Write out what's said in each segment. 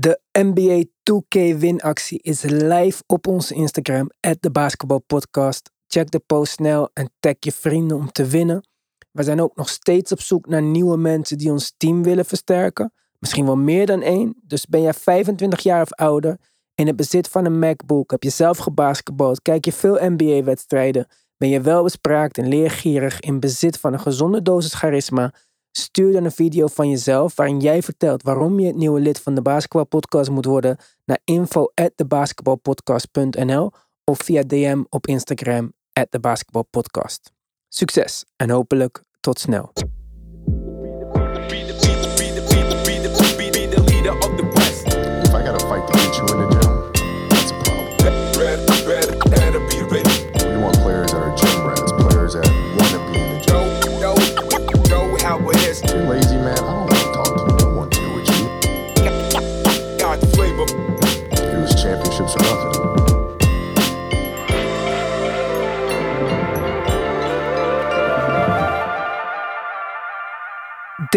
De NBA 2K winactie is live op onze Instagram, de basketbalpodcast. Check de post snel en tag je vrienden om te winnen. We zijn ook nog steeds op zoek naar nieuwe mensen die ons team willen versterken. Misschien wel meer dan één. Dus ben jij 25 jaar of ouder, in het bezit van een MacBook, heb je zelf gebasketbald, kijk je veel NBA-wedstrijden, ben je welbespraakt en leergierig, in bezit van een gezonde dosis charisma Stuur dan een video van jezelf waarin jij vertelt waarom je het nieuwe lid van de Basketbalpodcast moet worden naar info@thebasketballpodcast.nl of via DM op Instagram @thebasketballpodcast. Succes en hopelijk tot snel.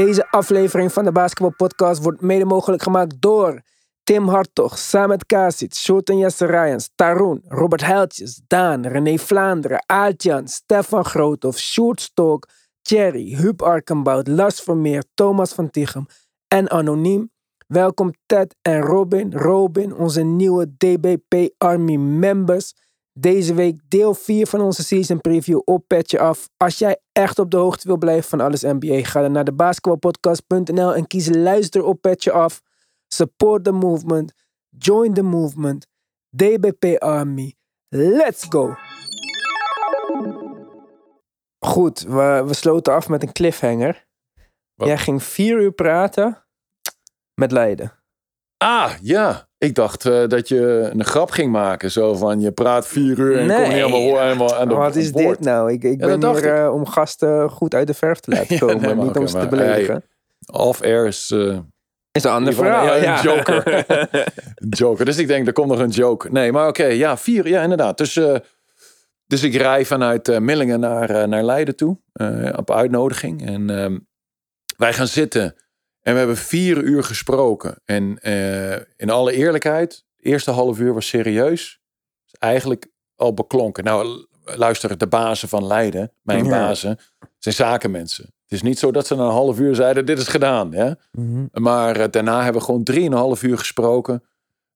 Deze aflevering van de Basketball Podcast wordt mede mogelijk gemaakt door Tim Hartog, Samet Kasic, Shorten Jesse Ryans, Taroen, Robert Heiltjes, Daan, René Vlaanderen, Aartjan, Stefan Groothoff, Sjoerd Stok, Thierry, Huub Arkenbout, Lars Vermeer, Thomas van Tichem en Anoniem. Welkom Ted en Robin, Robin, onze nieuwe DBP Army members. Deze week deel 4 van onze season preview op Petje Af. Als jij echt op de hoogte wil blijven van alles NBA, ga dan naar de basketbalpodcast.nl en kies luister op Petje Af. Support the movement. Join the movement. DBP Army. Let's go! Goed, we, we sloten af met een cliffhanger. Jij ging vier uur praten met Leiden. Ah, ja. Ik dacht uh, dat je een grap ging maken. Zo van, je praat vier uur en nee. kom helemaal, helemaal aan de Wat is dit nou? Ik, ik Ja, ben hier uh, om gasten goed uit de verf te laten Ja, komen. nee, maar niet om ze te beledigen. Off-air is uh, is een ander Ivan, verhaal. ja, een joker. een joker. Dus ik denk, er komt nog een joke. Nee, maar oké. ja, vier. Ja, inderdaad. Dus, eh, dus ik rij vanuit eh, Millingen naar, eh, naar Leiden toe. eh, op uitnodiging. En ehm, wij gaan zitten. En we hebben vier uur gesproken. En eh, in alle eerlijkheid, eerste half uur was serieus. Is eigenlijk al beklonken. Nou, luister, de bazen van Leiden, mijn Ja. bazen, zijn zakenmensen. Het is niet zo dat ze na een half uur zeiden, dit is gedaan. Ja? Mhm. Maar eh, daarna hebben we gewoon drieënhalf uur gesproken.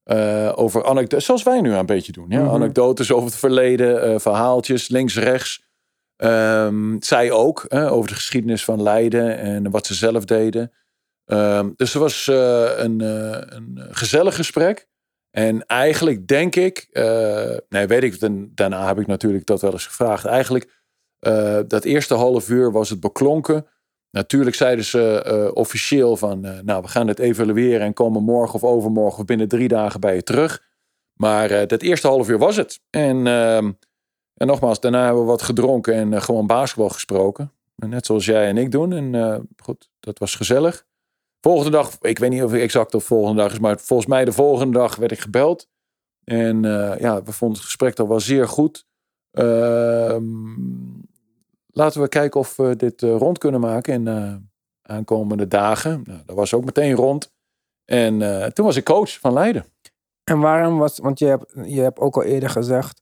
eh, over anekdotes, zoals wij nu een beetje doen. Ja? Mhm. Anekdotes over het verleden, verhaaltjes, links, rechts. Ehm, zij ook, over de geschiedenis van Leiden en wat ze zelf deden. Ehm, dus het was eh, een, eh, een gezellig gesprek. En eigenlijk denk ik, eh, nee weet ik, dan- daarna heb ik natuurlijk dat wel eens gevraagd. Eigenlijk, dat eerste half uur was het beklonken. Natuurlijk zeiden ze officieel van, nou we gaan het evalueren en komen morgen of overmorgen of binnen drie dagen bij je terug. Maar dat eerste half uur was het. En, ehm, en nogmaals, daarna hebben we wat gedronken en gewoon basketbal gesproken. En Net zoals jij en ik doen. En goed, dat was gezellig. Volgende dag, ik weet niet of het exact de volgende dag is, maar volgens mij de volgende dag werd ik gebeld. En eh, ja, we vonden het gesprek toch wel zeer goed. Ehm, laten we kijken of we dit eh, rond kunnen maken in eh, aankomende dagen. Nou, dat was ook meteen rond. En toen was ik coach van Leiden. En waarom was, want je hebt, je hebt ook al eerder gezegd,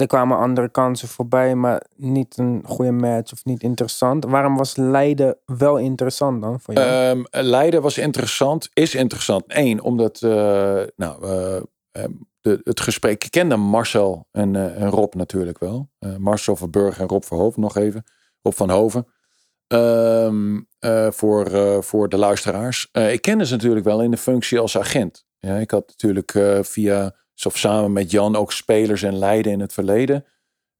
er kwamen andere kansen voorbij, maar niet een goede match of niet interessant. Waarom was Leiden wel interessant dan voor jou? Ehm, Leiden was interessant, is interessant. Eén, omdat eh, nou, eh, eh, de, het gesprek. Ik kende Marcel en, eh, en Rob natuurlijk wel. Marcel Verburg en Rob Verhoven nog even. Rob van Hoven. Ehm, eh, voor, voor de luisteraars. Ik kende ze natuurlijk wel in de functie als agent. Ja, ik had natuurlijk via, of samen met Jan ook spelers in Leiden in het verleden.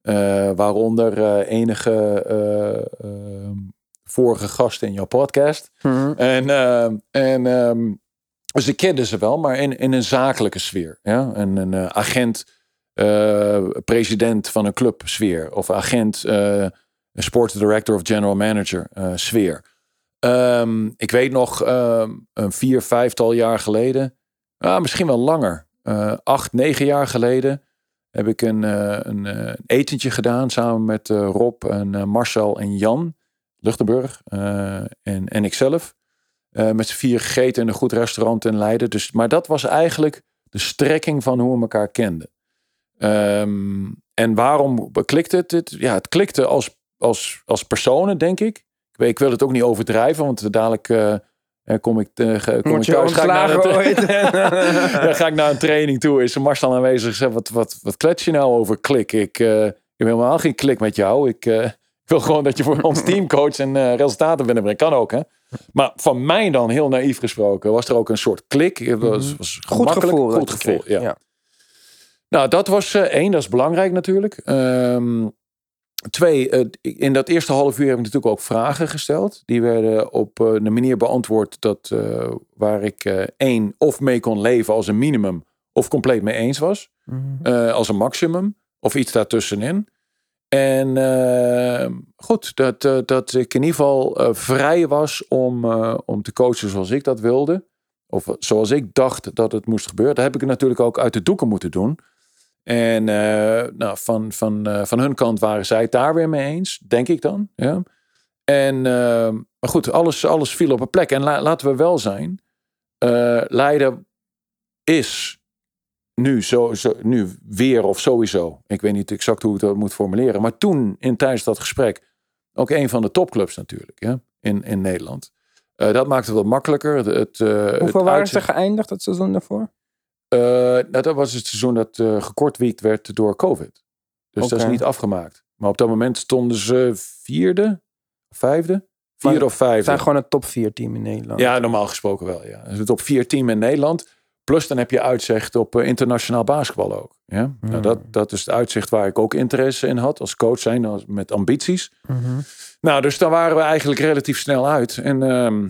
Eh, waaronder eh, enige ehm, vorige gasten in jouw podcast. En, ehm, en ehm, dus ik kende ze wel, maar in, in een zakelijke sfeer. Ja? En een agent, president van een club sfeer. Of agent, sport director of general manager sfeer. Ehm, ik weet nog een vier, vijftal jaar geleden, ah, misschien wel langer, eh, acht, negen jaar geleden, heb ik een, eh, een eh, etentje gedaan samen met Rob en Marcel en Jan Luchtenburg en, en ikzelf. met z'n vier gegeten in een goed restaurant in Leiden. Dus, maar dat was eigenlijk de strekking van hoe we elkaar kenden. Ehm, en waarom klikte het? het? Ja, het klikte als, als, als personen, denk ik. Ik, weet, ik wil het ook niet overdrijven, want dadelijk uh, kom ik, uh, kom ik thuis. Ga ik, naar ooit? ja, ga ik naar een training toe, is Marcel aanwezig en zegt, wat, wat, wat klets je nou over klik? Ik, eh, ik heb helemaal geen klik met jou. Ik, eh, wil gewoon dat je voor ons team coach en eh, resultaten binnenbrengt. Kan ook, hè? Maar van mij dan, heel naïef gesproken, was er ook een soort klik. Het was, was Goed gevoel. Goed gevoel, ja. Nou, dat was één, dat is belangrijk natuurlijk. Ehm, twee, eh, in dat eerste half uur heb ik natuurlijk ook vragen gesteld. Die werden op eh, een manier beantwoord dat, eh, waar ik eh, één of mee kon leven als een minimum, of compleet mee eens was, Mhm. eh, als een maximum, of iets daartussenin. En eh, goed, dat, eh, dat ik in ieder geval eh, vrij was om, eh, om te coachen zoals ik dat wilde. Of zoals ik dacht dat het moest gebeuren. Dat heb ik natuurlijk ook uit de doeken moeten doen. En eh, nou, van, van, eh, van hun kant waren zij het daar weer mee eens, denk ik dan. Ja. En, eh, maar goed, alles, alles viel op een plek. En la- laten we wel zijn, eh, Leiden is nu, zo, zo, nu weer of sowieso, ik weet niet exact hoe ik dat moet formuleren, maar toen in tijdens dat gesprek ook een van de topclubs natuurlijk ja, in, in Nederland. Dat maakt het wat makkelijker. Het, het, het Hoeveel waren ze geëindigd het seizoen daarvoor? Eh, nou, dat was het seizoen dat eh gekortwiekt werd door COVID. Dus dat is niet afgemaakt. Maar op dat moment stonden ze vierde, vijfde, Maar of vijfde. Het zijn gewoon een top 4 team in Nederland. Ja, normaal gesproken wel. Ja. Dus het op vier team in Nederland. Plus dan heb je uitzicht op eh, internationaal basketbal ook. Ja? Nou, Hmm. dat, dat is het uitzicht waar ik ook interesse in had als coach zijn, als, met ambities. Mhm. Nou, dus daar waren we eigenlijk relatief snel uit. En ehm,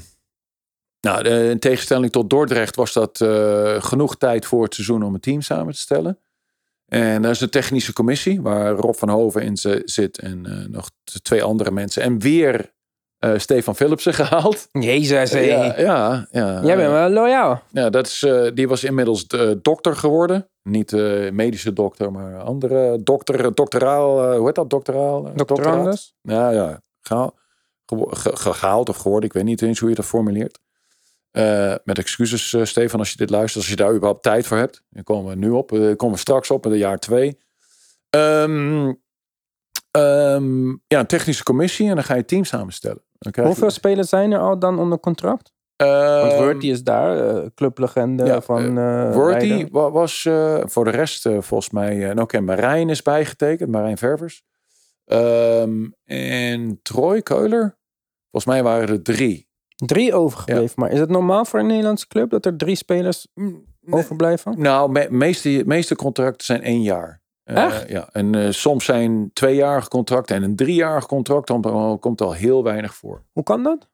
nou, in tegenstelling tot Dordrecht was dat eh, genoeg tijd voor het seizoen om een team samen te stellen. En daar is een technische commissie waar Rob van Hoven in zit en eh, nog twee andere mensen. En weer eh, Stefan Philipsen gehaald. Jezus. Ja, ja, ja. Jij bent wel loyaal. Ja, dat is, die was inmiddels dokter geworden. Niet medische dokter, maar andere dokter, doctoraal, hoe heet dat, doctoraal? Doctorandus. Ja, ja. Gehaal, gewo- ge- ge- gehaald of geworden. Ik weet niet eens hoe je dat formuleert. Eh, met excuses, eh, Stefan, als je dit luistert. Als je daar überhaupt tijd voor hebt. Dan komen we nu op. eh, komen we straks op met de jaar twee. Ehm, ehm, ja, een technische commissie. En dan ga je team samenstellen. Je- Hoeveel spelers zijn er al dan onder contract? Want Ehm, Word is daar, clublegende ja, van Leiden. wa- was voor de rest volgens mij... en ook en Marijn is bijgetekend. Marijn Ververs. En Troy Keuler. Volgens mij waren er drie. Drie overgebleven. Maar is het normaal voor een Nederlandse club dat er drie spelers overblijven? Nou, me, meeste, meeste contracten zijn één jaar. Eh, Echt? ja, en eh, soms zijn tweejarige contracten en een driejarig contract. Dan komt al heel weinig voor. Hoe kan dat?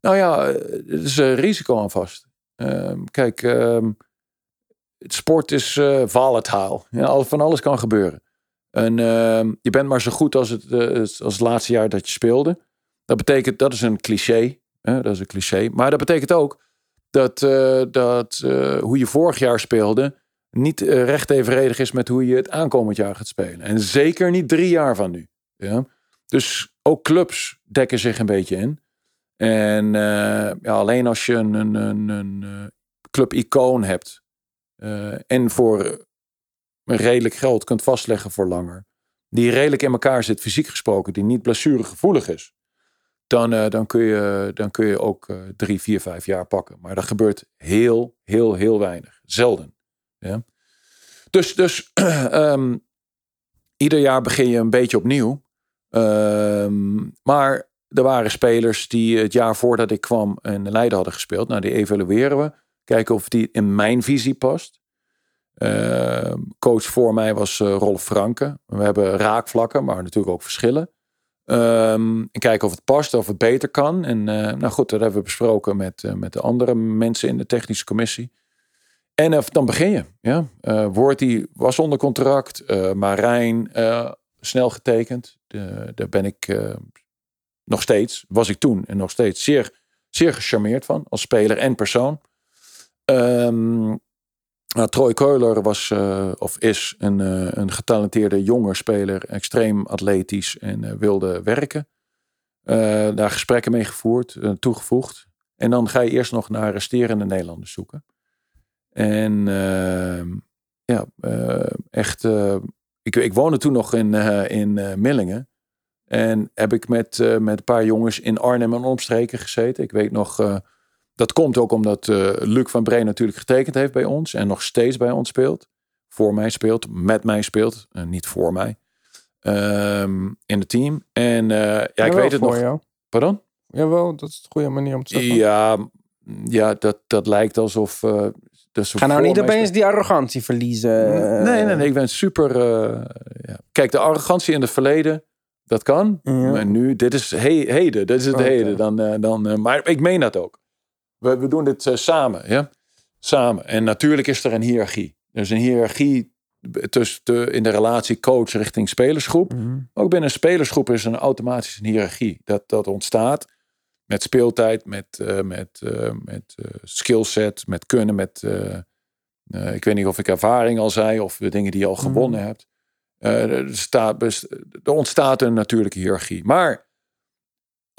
Nou ja, eh, er is een risico aan vast. Ehm, kijk, ehm, het sport is eh volatile. Ja, van alles kan gebeuren. En ehm, je bent maar zo goed als het, als het laatste jaar dat je speelde. Dat betekent, dat is een cliché. Dat is een cliché. Maar dat betekent ook dat, eh, dat eh, hoe je vorig jaar speelde niet eh, recht evenredig is met hoe je het aankomend jaar gaat spelen. En zeker niet drie jaar van nu. Ja? Dus ook clubs dekken zich een beetje in. En ja, alleen als je een, een, een, een club-icoon hebt en voor redelijk geld kunt vastleggen voor langer, die redelijk in elkaar zit, fysiek gesproken, die niet blessuregevoelig is, dan, eh, dan, kun, je, dan kun je ook eh, drie, vier, vijf jaar pakken. Maar dat gebeurt heel, heel, heel weinig. Zelden. Ja? Dus, dus ehm, ieder jaar begin je een beetje opnieuw. Ehm, maar er waren spelers die het jaar voordat ik kwam in Leiden hadden gespeeld. Nou, die evalueren we. Kijken of die in mijn visie past. Ehm, coach voor mij was eh, Rolf Franke. We hebben raakvlakken, maar natuurlijk ook verschillen. Ehm, en kijken of het past, of het beter kan. En eh, nou goed, dat hebben we besproken met, eh, met de andere mensen in de technische commissie. En eh, dan begin je. Ja? Eh Worthy was onder contract. Marijn snel getekend. Daar ben ik nog steeds, was ik toen en nog steeds zeer, zeer gecharmeerd van. Als speler en persoon. Ehm, nou, Troy Keuler was eh, of is een, eh, een getalenteerde jonge speler. Extreem atletisch en eh, wilde werken. Daar gesprekken mee gevoerd, toegevoegd. En dan ga je eerst nog naar resterende Nederlanders zoeken. En ehm, ja, echt. ik, ik woonde toen nog in, in Millingen. En heb ik met, met een paar jongens in Arnhem en omstreken gezeten. Ik weet nog, dat komt ook omdat eh, Luc van Breen natuurlijk getekend heeft bij ons. En nog steeds bij ons speelt. Voor mij speelt, met mij speelt. eh, niet voor mij. Ehm, in het team. En eh, ja, ik weet het voor nog. Jou. Pardon? Jawel, dat is de goede manier om te zeggen. Ja, ja dat, dat lijkt alsof. eh dat Ga nou niet opeens die arrogantie verliezen. Nee, nee, nee. Ik ben super. eh, ja. Kijk, de arrogantie in het verleden, dat kan. Ja. Maar nu, dit is he- heden. Dit is het heden. Dan, eh, dan, eh, maar ik meen dat ook. We, we doen dit eh, samen. Ja? Samen. En natuurlijk is er een hiërarchie. Er is een hiërarchie tussen de, in de relatie coach richting spelersgroep. Mhm. Ook binnen een spelersgroep is er een automatisch een hiërarchie. Dat, dat ontstaat met speeltijd, met, eh, met, eh, met skillset, met kunnen, met... ik weet niet of ik ervaring al zei of de dingen die je al Mhm. gewonnen hebt. Er, staat, er ontstaat een natuurlijke hiërarchie. Maar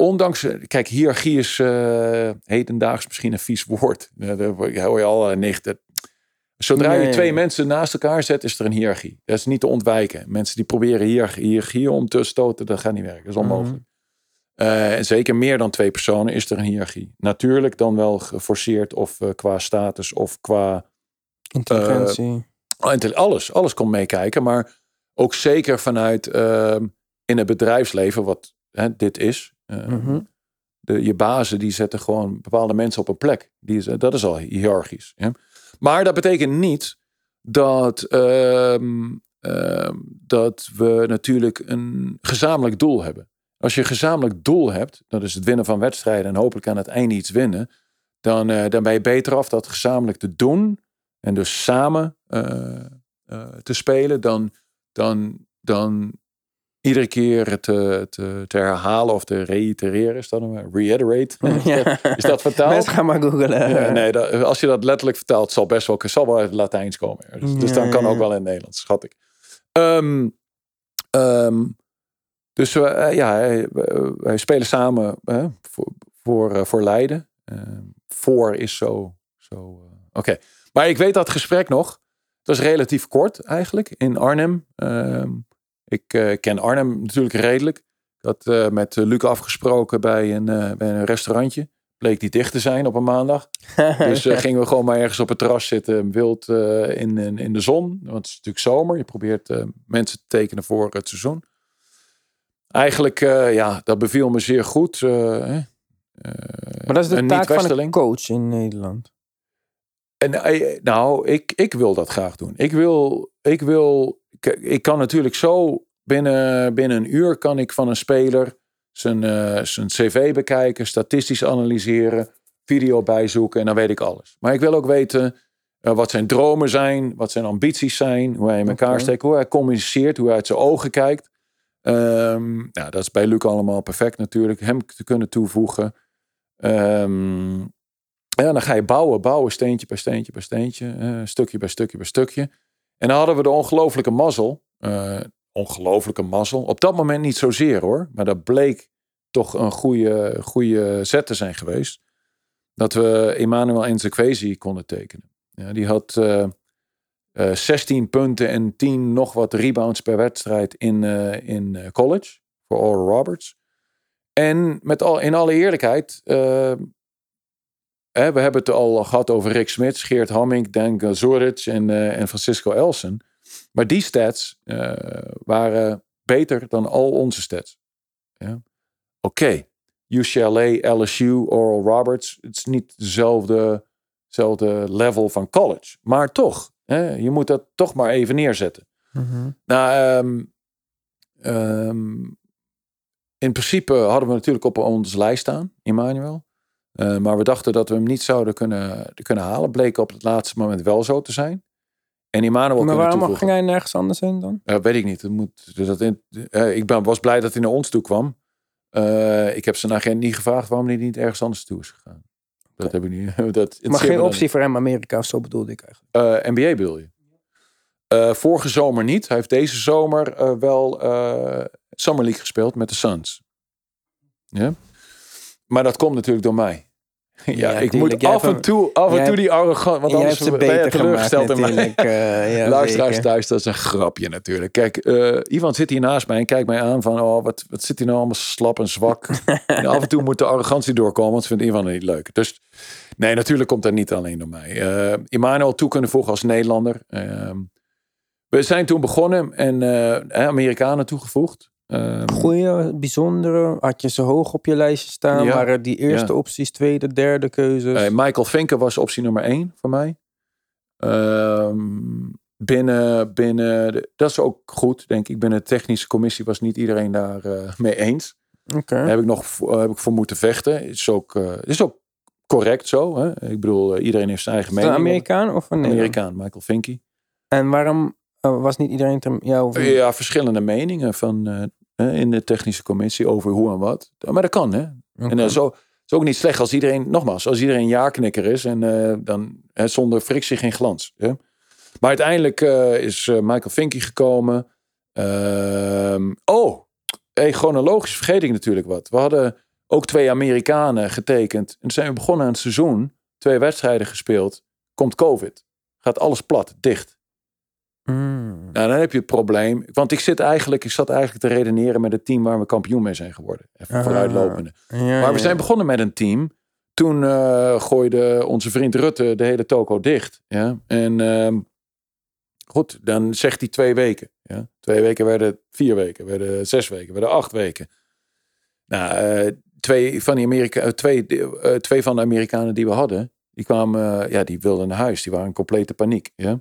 ondanks... Kijk, hiërarchie is eh, hedendaags misschien een vies woord. Uh, daar hoor je al negatief. Zodra je twee mensen naast elkaar zet, is er een hiërarchie. Dat is niet te ontwijken. Mensen die proberen hier hiërarchie om te stoten, dat gaat niet werken. Dat is onmogelijk. Eh, en zeker meer dan twee personen is er een hiërarchie. Natuurlijk dan wel geforceerd of eh, qua status of qua Intelligentie. Oh, alles, alles komt meekijken. Maar ook zeker vanuit ehm, in het bedrijfsleven, wat hè, dit is. Eh, Mhm. de, je bazen die zetten gewoon bepaalde mensen op een plek. Die is, dat is al hiërarchisch. Ja? Maar dat betekent niet dat, ehm, ehm, dat we natuurlijk een gezamenlijk doel hebben. Als je een gezamenlijk doel hebt, dat is het winnen van wedstrijden en hopelijk aan het einde iets winnen, dan, eh, dan ben je beter af dat gezamenlijk te doen en dus samen eh, te spelen dan, dan, dan iedere keer te, te, te herhalen of te reitereren. Is dat een reiterate? Ja. Is dat vertaald? Mensen gaan maar googlen. Ja, nee, dat- als je dat letterlijk vertaalt, zal best wel, zal wel uit het Latijns komen. Dus, dus dan kan ook wel in het Nederlands, schat ik. Ehm, ehm, dus we, eh, ja, wij, wij spelen samen eh, voor, voor, eh, voor Leiden. Ehm, voor is zo. zo eh, Oké, maar ik weet dat gesprek nog. Het was relatief kort eigenlijk in Arnhem. Ik eh, ken Arnhem natuurlijk redelijk. Ik had eh, met eh, Luc afgesproken bij een, bij een restaurantje. Bleek die dicht te zijn op een maandag. Dus gingen we gewoon maar ergens op het terras zitten, wild in, in, in de zon. Want het is natuurlijk zomer. Je probeert mensen te tekenen voor het seizoen. Eigenlijk, ja, dat beviel me zeer goed. hè. Maar dat is de een taak van een coach in Nederland. En nou, ik, ik wil dat graag doen. Ik wil, ik wil, ik kan natuurlijk zo binnen, binnen een uur kan ik van een speler zijn, eh, zijn cv bekijken, statistisch analyseren, video bijzoeken en dan weet ik alles. Maar ik wil ook weten eh, wat zijn dromen zijn, wat zijn ambities zijn, hoe hij in elkaar steekt, hoe hij communiceert, hoe hij uit zijn ogen kijkt. Ehm, nou, dat is bij Luc allemaal perfect natuurlijk. Hem te kunnen toevoegen. Ehm, ja, dan ga je bouwen, bouwen, steentje bij steentje bij steentje, eh, stukje bij stukje bij stukje. En dan hadden we de ongelofelijke mazzel. eh ongelofelijke mazzel. Op dat moment niet zozeer hoor, maar dat bleek toch een goede, goede zet te zijn geweest. Dat we Emmanuel Nzekwezi konden tekenen. Ja, die had eh, eh, 16 punten en 10 nog wat rebounds per wedstrijd in, eh, in eh, college voor Oral Roberts. En met al, in alle eerlijkheid, eh, we hebben het al gehad over Rick Smits, Geert Hamming, Dan Zoric en, eh, en Francisco Elsen. Maar die stats eh, waren beter dan al onze stats. Ja. Oké, UCLA, LSU, Oral Roberts. Het is niet dezelfde, dezelfde level van college. Maar toch, hè, je moet dat toch maar even neerzetten. Nou, ehm, ehm, in principe hadden we natuurlijk op onze lijst staan, Emmanuel. Uh, maar we dachten dat we hem niet zouden kunnen, kunnen halen. Bleek op het laatste moment wel zo te zijn. En Emmanuel Maar waarom toevoegen. ging hij nergens anders heen dan? Uh, weet ik niet. Dat moet, dat in, uh, ik ben, was blij dat hij naar ons toe kwam. Uh, ik heb zijn agent niet gevraagd waarom hij niet ergens anders toe is gegaan. Dat okay. heb ik niet. Dat, maar geen optie voor hem Amerika of zo bedoelde ik eigenlijk. NBA bedoel je? Vorige zomer niet. Hij heeft deze zomer wel Summer League gespeeld met de Suns. Ja? Maar dat komt natuurlijk door mij. Ja, Ja, ik moet af en toe, af en toe die arrogant, want anders ben je teleurgesteld in mij. eh, ja, Luisteraars thuis, dat is een grapje natuurlijk. Kijk, eh, Ivan zit hier naast mij en kijkt mij aan van... oh, wat, wat zit hij nou allemaal slap en zwak. en af en toe moet de arrogantie doorkomen, want ze vindt Ivan niet leuk. Dus nee, natuurlijk komt dat niet alleen door mij. Eh Emmanuel toe kunnen voegen als Nederlander. Ehm, we zijn toen begonnen en Amerikanen toegevoegd. Ehm, Goeie, bijzondere. Had je ze hoog op je lijstje staan? Ja. Waren die eerste Ja. opties, tweede, derde keuzes? Michael Vinken was optie nummer één voor mij. Ehm, binnen, binnen de- dat is ook goed, denk ik. Binnen de technische commissie was niet iedereen daar eh, mee eens. Oké. Daar heb ik nog heb ik voor moeten vechten. Is ook, eh, is ook correct zo. Hè? Ik bedoel, eh, iedereen heeft zijn eigen mening. een Amerikaan of een? Amerikaan, Michael Vinky. En waarom was niet iedereen ter... Ja, of... Ja, verschillende meningen van, in de technische commissie over hoe en wat. Maar dat kan, hè? En uh, zo is ook niet slecht als iedereen, nogmaals, als iedereen ja-knikker is en eh, dan hè, zonder frictie geen glans. Hè? Maar uiteindelijk eh, is eh, Michael Finky gekomen. Ehm, oh, hey, chronologisch vergeet ik natuurlijk wat. We hadden ook twee Amerikanen getekend. En toen zijn we begonnen aan het seizoen. Twee wedstrijden gespeeld. Komt COVID. Gaat alles plat, dicht. Mm. Nou, dan heb je het probleem. Want ik, zit eigenlijk, ik zat eigenlijk te redeneren met het team waar we kampioen mee zijn geworden. Even Ah. vooruitlopende. Ja, Maar we zijn begonnen met een team. Toen eh, gooide onze vriend Rutte de hele toko dicht. Ja? En ehm, goed, dan zegt hij twee weken. Ja? Twee weken werden vier weken, werden zes weken, werden acht weken. Nou, eh, twee, van die Amerika, eh, twee, twee van de Amerikanen die we hadden, die kwamen, ja, die wilden naar huis. Die waren in complete paniek. Ja?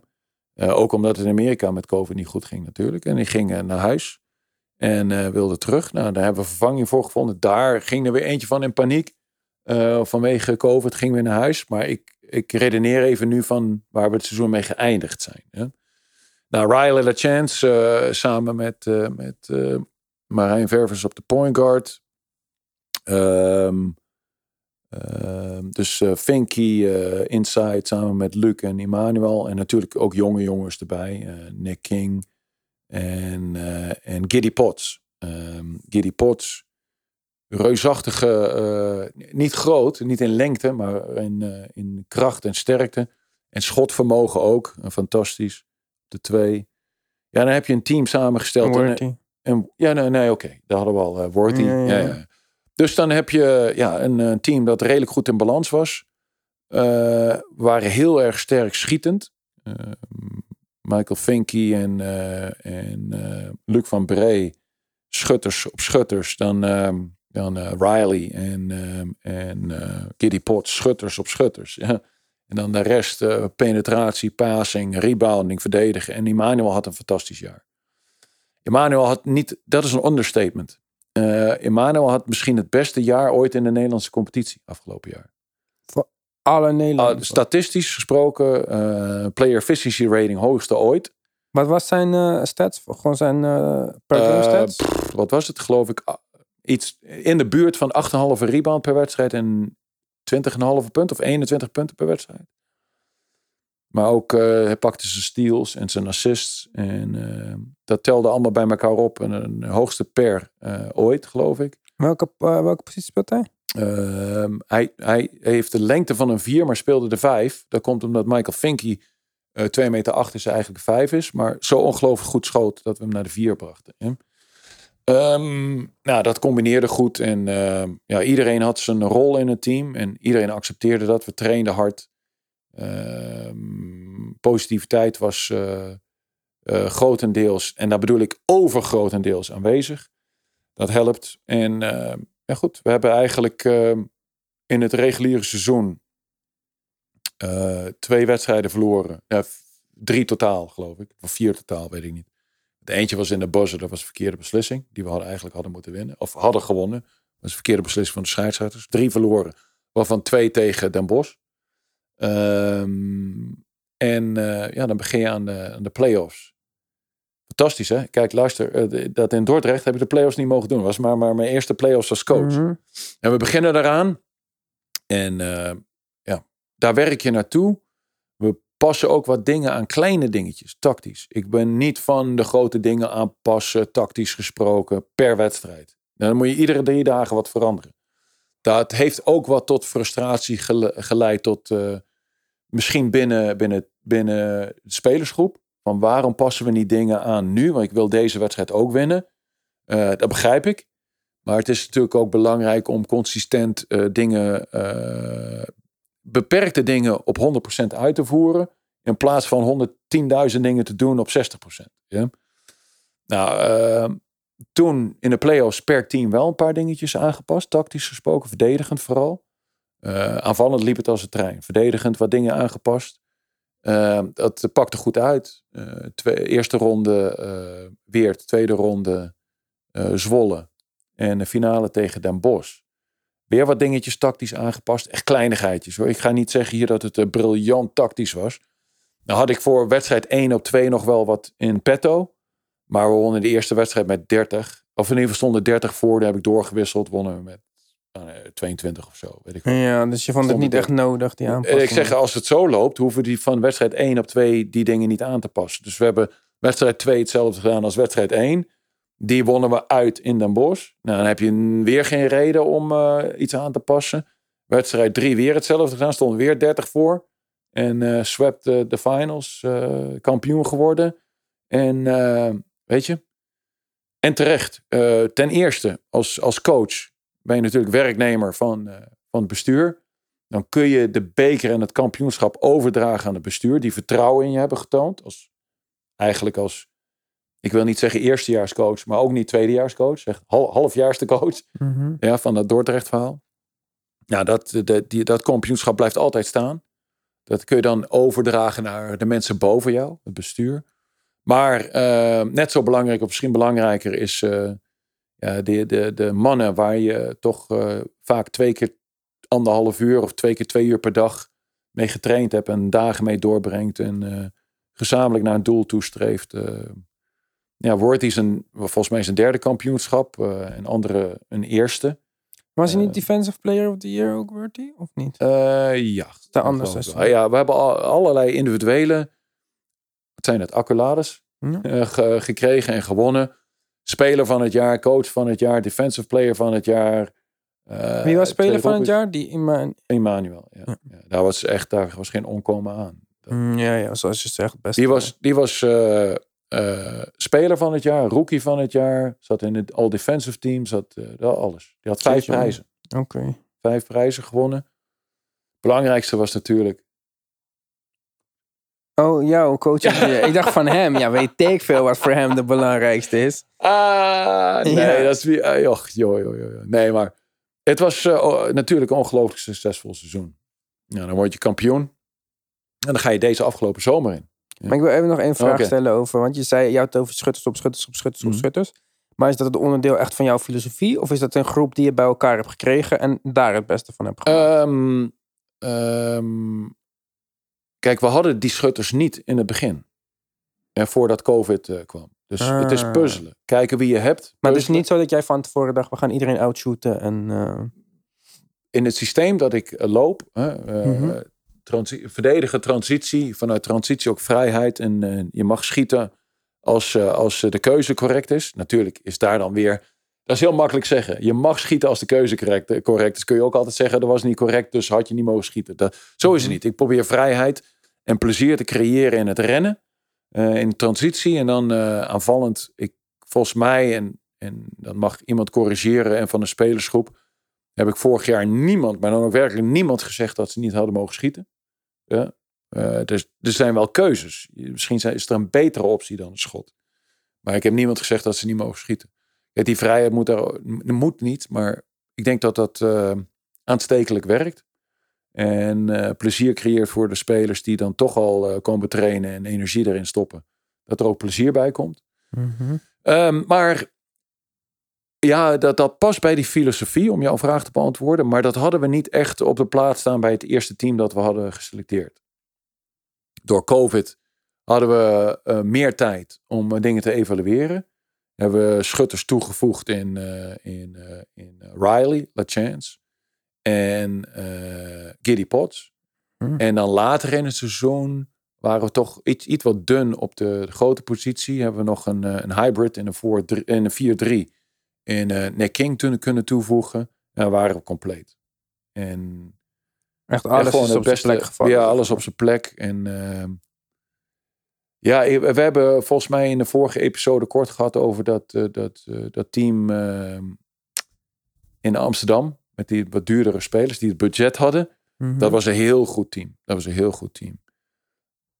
Eh, ook omdat het in Amerika met COVID niet goed ging natuurlijk. En die gingen naar huis en eh wilden terug. Nou, daar hebben we vervanging voor gevonden. Daar ging er weer eentje van in paniek. Eh, vanwege COVID ging weer naar huis. Maar ik, ik redeneer even nu van waar we het seizoen mee geëindigd zijn. Hè? Nou, Riley LaChance eh samen met, met eh, Marijn Ververs op de point guard. Ehm, ehm, dus eh Finky eh, Inside samen met Luc en Emmanuel. En natuurlijk ook jonge jongens erbij. eh, Nick King en, en Giddy Potts. Ehm Giddy Potts reusachtige, niet groot, niet in lengte, maar in, in kracht en sterkte. En schotvermogen ook, fantastisch. De twee. Ja, dan heb je een team samengesteld. En, en, ja, nee, nee oké. Daar hadden we al uh, Worthy. Ja, ja. Ja, ja. Dus dan heb je ja, een, eh, team dat redelijk goed in balans was. Eh waren heel erg sterk schietend. Eh, Michael Finky en, en Luc van Bree, schutters op schutters. Dan, ehm, dan Riley en, en Giddy Potts, schutters op schutters. Ja. En dan de rest, penetratie, passing, rebounding, verdedigen. En Emmanuel had een fantastisch jaar. Emmanuel had niet, dat is een understatement. Eh Emmanuel had misschien het beste jaar ooit in de Nederlandse competitie afgelopen jaar. Alle Ah, Nederlanders. statistisch gesproken, eh, player efficiency rating hoogste ooit. Wat was zijn eh, stats? Gewoon zijn per game stats? pff, wat was het, geloof ik? ah, Iets in de buurt van 8,5 rebound per wedstrijd en 20,5 punten of 21 punten per wedstrijd. Maar ook eh, hij pakte zijn steals en zijn assists. En eh, dat telde allemaal bij elkaar op. En een hoogste per eh, ooit, geloof ik. welke, welke positie speelt hij? Ehm, hij, hij heeft de lengte van een 4, maar speelde de 5. Dat komt omdat Michael Finky eh 2 meter 8 is eigenlijk 5 is. Maar zo ongelooflijk goed schoot dat we hem naar de 4 brachten. hè. Ehm, nou, dat combineerde goed. En ehm, ja, iedereen had zijn rol in het team. En iedereen accepteerde dat. We trainden hard. Ehm, positiviteit was eh, eh, grotendeels, en daar bedoel ik overgrotendeels aanwezig. Dat helpt. En eh, ja, goed, we hebben eigenlijk eh, in het reguliere seizoen eh, twee wedstrijden verloren. Drie totaal, geloof ik. Of vier totaal, weet ik niet. De eentje was in de buzzer, dat was een verkeerde beslissing. Die we eigenlijk hadden moeten winnen. Of hadden gewonnen. Dat was een verkeerde beslissing van de scheidsrechters. Drie verloren. Waarvan twee tegen Den Bosch. Ehm, en eh, ja, dan begin je aan de, aan de play-offs. Fantastisch, hè? Kijk, luister, eh, dat in Dordrecht heb ik de play-offs niet mogen doen. was maar, maar mijn eerste play-offs als coach. Mhm. En we beginnen daaraan. En eh, ja, daar werk je naartoe. We passen ook wat dingen aan, kleine dingetjes, tactisch. Ik ben niet van de grote dingen aanpassen, tactisch gesproken, per wedstrijd. Dan moet je iedere drie dagen wat veranderen. dat heeft ook wat tot frustratie geleid tot uh, misschien binnen, binnen, binnen de spelersgroep. Van waarom passen we niet dingen aan nu? Want ik wil deze wedstrijd ook winnen. Uh, dat begrijp ik. Maar het is natuurlijk ook belangrijk om consistent uh, dingen, beperkte dingen op 100% uit te voeren. In plaats van 110.000 dingen te doen op 60%. Ja? Nou, toen in de playoffs per team wel een paar dingetjes aangepast. Tactisch gesproken, verdedigend vooral. Uh, aanvallend liep het als een trein. Verdedigend wat dingen aangepast. Uh, dat pakte goed uit. Uh, twee, eerste ronde uh, Weert, tweede ronde Zwolle. En de finale tegen Den Bosch. Weer wat dingetjes tactisch aangepast. Echt kleinigheidjes hoor. Ik ga niet zeggen hier dat het briljant tactisch was. Nou had ik voor wedstrijd 1 op 2 nog wel wat in petto. Maar we wonnen de eerste wedstrijd met 30. Of in ieder geval stonden 30 voor. Daar heb ik doorgewisseld. Wonnen we met 22 of zo. Weet ik ja, dus je vond het niet echt nodig, die aanpassing. Ik zeg, als het zo loopt, hoeven die van wedstrijd 1 op 2 die dingen niet aan te passen. Dus we hebben wedstrijd 2 hetzelfde gedaan als wedstrijd 1. Die wonnen we uit in Den Bosch. Nou, dan heb je weer geen reden om uh, iets aan te passen. Wedstrijd 3 weer hetzelfde gedaan. Stonden weer 30 voor. En uh, swept uh, de finals. kampioen geworden. En Weet je? En terecht. Ten eerste, als, als coach ben je natuurlijk werknemer van, uh, van het bestuur. Dan kun je de beker en het kampioenschap overdragen aan het bestuur. Die vertrouwen in je hebben getoond. Als, eigenlijk als, ik wil niet zeggen eerstejaarscoach, maar ook niet tweedejaarscoach. Zeg hal, halfjaarste coach mm -hmm. ja, van dat Dordrecht verhaal. Ja, dat, de, die, dat kampioenschap blijft altijd staan. Dat kun je dan overdragen naar de mensen boven jou, het bestuur. Maar uh, net zo belangrijk, of misschien belangrijker, is uh, ja, de, de, de mannen waar je toch uh, vaak twee keer anderhalf uur of twee keer twee uur per dag mee getraind hebt en dagen mee doorbrengt en gezamenlijk naar een doel toestreeft. ja, wordt hij zijn, volgens mij zijn derde kampioenschap en andere een eerste. Was hij niet Defensive Player of the Year ook, wordt hij? Of niet? ja. De anders. Ja, we hebben allerlei individuele wat zijn het, accolades ja. uh, gekregen en gewonnen. Speler van het jaar, coach van het jaar, defensive player van het jaar. Uh, Wie was speler van het jaar? Die Ima Emmanuel. Ja. ja. ja. Daar was echt, daar was geen onkomen aan. Mm, ja, ja, zoals je zegt, best. Die was, die was uh, speler van het jaar, rookie van het jaar, zat in het all defensive team, zat alles. Die had vijf prijzen. Oké. Vijf prijzen gewonnen. Belangrijkste was natuurlijk Oh, jouw coach. ik dacht van hem. Ja, weet ik veel wat voor hem de belangrijkste is. Ah, nee, dat is wie. Uh, joh, joh, joh, joh, Nee, maar het was uh, natuurlijk een ongelooflijk succesvol seizoen. Ja, dan word je kampioen. En dan ga je deze afgelopen zomer in. Maar ik wil even nog één vraag stellen over. Want je zei, je had het over schutters op schutters op schutters op mm schutters. Maar is dat het onderdeel echt van jouw filosofie? Of is dat een groep die je bij elkaar hebt gekregen en daar het beste van hebt gemaakt? Um, um, Kijk, we hadden die schutters niet in het begin. En voordat COVID uh, kwam. Dus het is ah. puzzelen. Kijken wie je hebt. Maar het is niet zo dat jij van tevoren dacht, we gaan iedereen outshooten en... Uh... In het systeem dat ik uh, loop, transi verdedigen transitie, vanuit transitie ook vrijheid. En je mag schieten als, als de keuze correct is. Natuurlijk is daar dan weer dat is heel makkelijk zeggen. Je mag schieten als de keuze correct, correct is. Kun je ook altijd zeggen, dat was niet correct, dus had je niet mogen schieten. Dat, zo is het mhm. niet. Ik probeer vrijheid en plezier te creëren in het rennen. Uh, in transitie en dan uh, aanvallend. Ik, volgens mij, en, en dan mag iemand corrigeren en van de spelersgroep, heb ik vorig jaar niemand, maar dan ook werkelijk niemand gezegd dat ze niet hadden mogen schieten. Ja. Uh, dus er zijn wel keuzes. Misschien is er een betere optie dan een schot. Maar ik heb niemand gezegd dat ze niet mogen schieten die vrijheid moet er moet niet, maar ik denk dat dat uh, aanstekelijk werkt. En uh, plezier creëert voor de spelers die dan toch al uh, komen trainen en energie erin stoppen. Dat er ook plezier bij komt. Mm um, maar ja, dat, dat past bij die filosofie om jouw vraag te beantwoorden. Maar dat hadden we niet echt op de plaats staan bij het eerste team dat we hadden geselecteerd. Door COVID hadden we meer tijd om dingen te evalueren hebben we schutters toegevoegd in, uh, in, uh, in eh, Riley, LaChance en uh, Giddy Potts. Hmm. En dan later in het seizoen waren we toch iets, iets wat dun op de, de grote positie. Hebben we nog een, een hybrid in een, 4-3 in, Nick King kunnen toevoegen. Ja, waren compleet. En Echt alles is op zijn plek gevallen. Ja, alles op zijn plek. En ehm, ja, i- we hebben volgens mij in de vorige episode kort gehad over dat, eh, dat, eh, dat team ehm, in Amsterdam. Met die wat duurdere spelers die het budget hadden. Mhm. Dat was een heel goed team. Dat was een heel goed team.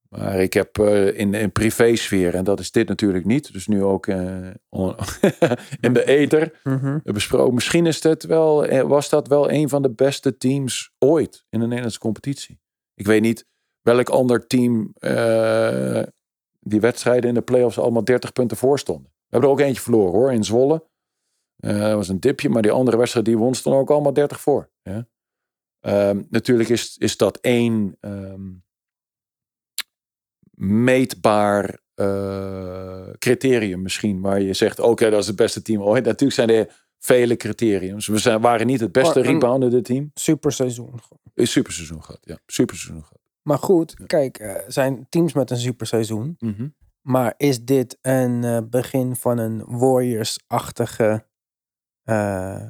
Maar ik heb eh, in in privésfeer, en dat is dit natuurlijk niet, dus nu ook eh, in de ether Mhm. besproken. Misschien is dat wel, eh, was dat wel een van de beste teams ooit in de Nederlandse competitie. Ik weet niet welk ander team eh, die wedstrijden in de play-offs allemaal 30 punten voor stonden. We hebben er ook eentje verloren hoor, in Zwolle. Eh, dat was een dipje, maar die andere wedstrijd die won stonden ook allemaal 30 voor. Ja? Ehm, natuurlijk is, is dat één ehm, meetbaar eh, criterium misschien. Waar je zegt, oké, dat is het beste team ooit. Natuurlijk zijn er vele criteriums. We zijn, waren niet het beste reboundende team. Super seizoen. Een superseizoen gehad, ja. Superseizoen gehad. Maar goed, kijk, er zijn teams met een super seizoen. Maar is dit een eh, begin van een Warriors-achtige, eh,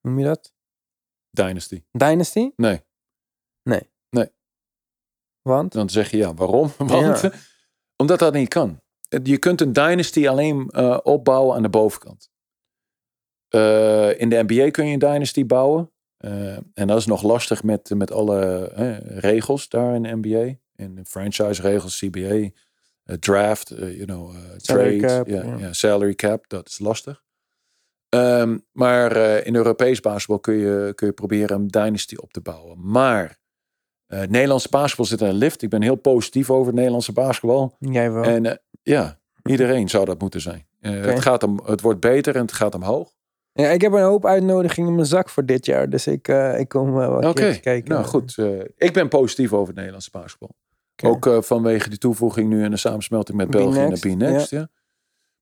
noem je dat? Dynasty. Dynasty? Nee. Want? Dan zeg je ja, waarom? Want, Ja. Omdat dat niet kan. Je kunt een dynasty alleen opbouwen aan de bovenkant. In de NBA kun je een dynasty bouwen. Eh, en dat is nog lastig met, met alle regels daar in de NBA. In de franchise regels, CBA, eh, draft, eh, you know, eh, Salary trade, cap, ja, salary cap, dat is lastig. Ehm, maar in Europees basketbal kun je, kun je proberen een dynasty op te bouwen. Maar Nederlandse basketbal zit in een lift. Ik ben heel positief over het Nederlandse basketbal. Jij wel. En ja, iedereen zou dat moeten zijn. Het, gaat om, het wordt beter en het gaat omhoog. Ja, ik heb een hoop uitnodigingen in mijn zak voor dit jaar. Dus ik, eh, ik kom eh, wel keertje kijken. nou goed. eh, ik ben positief over het Nederlandse basketbal. Ook vanwege die toevoeging nu in de samensmelting met België en de B-Next. Ja.